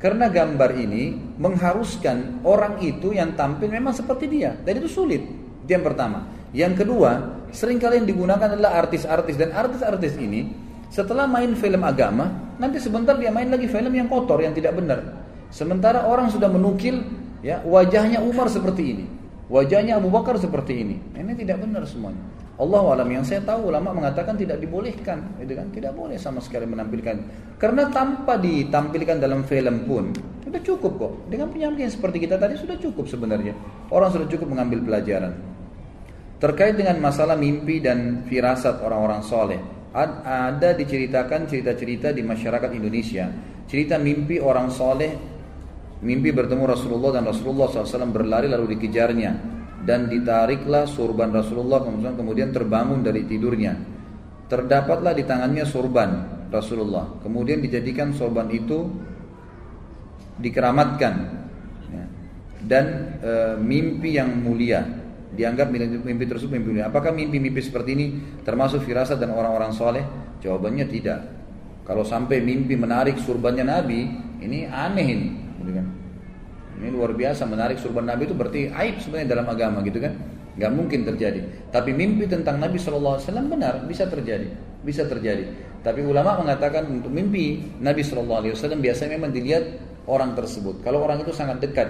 Karena gambar ini mengharuskan orang itu yang tampil memang seperti dia. Dan itu sulit. Itu yang pertama. Yang kedua, sering kalian digunakan adalah artis-artis dan artis-artis ini setelah main film agama, nanti sebentar dia main lagi film yang kotor, yang tidak benar. Sementara orang sudah menukil ya wajahnya Umar seperti ini, wajahnya Abu Bakar seperti ini. Ini tidak benar semuanya. Allah alam yang saya tahu ulama mengatakan tidak dibolehkan, gitu kan? Tidak boleh sama sekali menampilkan. Karena tanpa ditampilkan dalam film pun sudah cukup kok. Dengan penyampaian seperti kita tadi sudah cukup sebenarnya. Orang sudah cukup mengambil pelajaran. Terkait dengan masalah mimpi dan firasat orang-orang soleh, ada diceritakan cerita-cerita di masyarakat Indonesia. Cerita mimpi orang soleh mimpi bertemu Rasulullah dan Rasulullah SAW berlari lalu dikejarnya dan ditariklah surban Rasulullah kemudian terbangun dari tidurnya. Terdapatlah di tangannya surban Rasulullah. Kemudian dijadikan sorban itu dikeramatkan. Ya. dan e, mimpi yang mulia dianggap mimpi tersebut mimpi mulia. Apakah mimpi-mimpi seperti ini termasuk firasat dan orang-orang soleh? Jawabannya tidak. Kalau sampai mimpi menarik surbannya Nabi, ini aneh ini, gitu kan? Ini luar biasa menarik surban Nabi itu berarti aib sebenarnya dalam agama gitu kan? Gak mungkin terjadi. Tapi mimpi tentang Nabi SAW benar bisa terjadi, bisa terjadi. Tapi ulama mengatakan untuk mimpi Nabi Wasallam biasanya memang dilihat orang tersebut. Kalau orang itu sangat dekat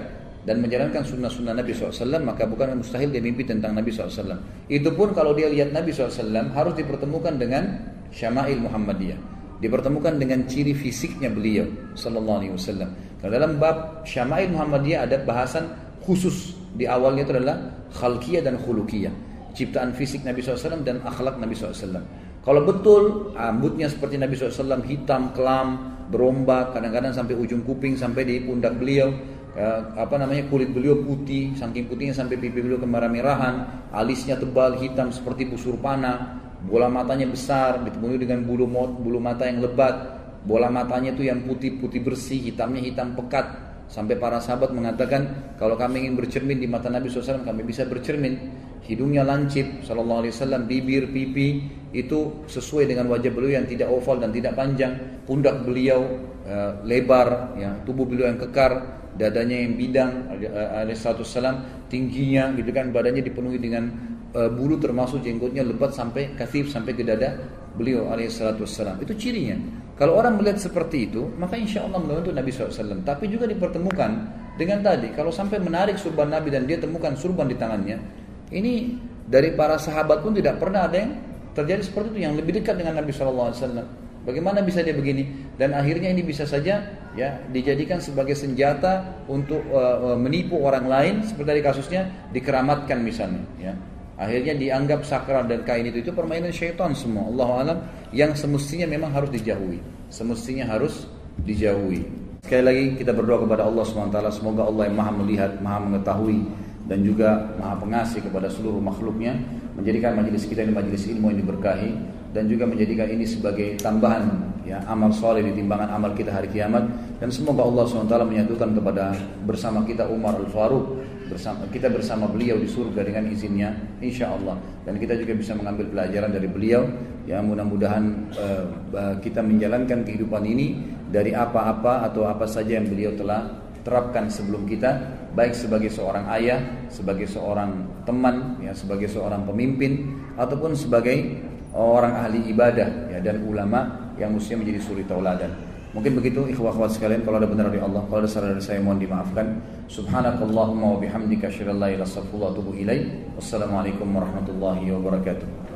dan menjalankan sunnah-sunnah Nabi SAW maka bukan mustahil dia mimpi tentang Nabi SAW itu pun kalau dia lihat Nabi SAW harus dipertemukan dengan syama'il Muhammadiyah. Dipertemukan dengan ciri fisiknya beliau Sallallahu Alaihi Wasallam. Kalau dalam bab syama'il Muhammadiyah ada bahasan khusus. Di awalnya itu adalah khalqiyah dan khulukiyah ciptaan fisik Nabi SAW dan akhlak Nabi SAW kalau betul rambutnya seperti Nabi SAW hitam, kelam, berombak, kadang-kadang sampai ujung kuping, sampai di pundak beliau, ya, apa namanya kulit beliau putih, saking putihnya sampai pipi beliau kemerah-merahan, alisnya tebal hitam seperti busur panah, bola matanya besar, ditemui dengan bulu bulu mata yang lebat, bola matanya itu yang putih-putih bersih, hitamnya hitam pekat, sampai para sahabat mengatakan kalau kami ingin bercermin di mata Nabi SAW kami bisa bercermin. Hidungnya lancip Sallallahu Alaihi Wasallam bibir pipi itu sesuai dengan wajah beliau yang tidak oval dan tidak panjang. Pundak beliau uh, lebar ya tubuh beliau yang kekar dadanya yang bidang alaihissalam tingginya gitu kan badannya dipenuhi dengan uh, bulu termasuk jenggotnya lebat sampai kasif sampai ke dada beliau alaihissalam itu cirinya. Kalau orang melihat seperti itu maka insya Allah membantu Nabi SAW tapi juga dipertemukan dengan tadi kalau sampai menarik surban Nabi dan dia temukan surban di tangannya ini dari para sahabat pun tidak pernah ada yang terjadi seperti itu yang lebih dekat dengan Nabi SAW Bagaimana bisa dia begini? Dan akhirnya ini bisa saja ya dijadikan sebagai senjata untuk uh, menipu orang lain seperti tadi kasusnya dikeramatkan misalnya ya. Akhirnya dianggap sakral dan kain itu itu permainan syaitan semua. Allah alam yang semestinya memang harus dijauhi. Semestinya harus dijauhi. Sekali lagi kita berdoa kepada Allah SWT semoga Allah yang Maha melihat, Maha mengetahui dan juga Maha pengasih kepada seluruh makhluknya menjadikan majelis kita ini majelis ilmu yang diberkahi dan juga menjadikan ini sebagai tambahan ya amal soleh di timbangan amal kita hari kiamat. Dan semoga Allah SWT menyatukan kepada bersama kita Umar Al Faruq bersama kita bersama beliau di surga dengan izinnya insya Allah dan kita juga bisa mengambil pelajaran dari beliau ya mudah-mudahan uh, kita menjalankan kehidupan ini dari apa-apa atau apa saja yang beliau telah terapkan sebelum kita baik sebagai seorang ayah, sebagai seorang teman, ya sebagai seorang pemimpin ataupun sebagai orang ahli ibadah ya dan ulama yang mestinya menjadi suri tauladan. Mungkin begitu ikhwah akhwat sekalian kalau ada benar dari Allah, kalau ada salah dari saya mohon dimaafkan. Subhanakallahumma wa bihamdika asyhadu an la ilaha illa anta astaghfiruka wa atubu ilaik. Wassalamualaikum warahmatullahi wabarakatuh.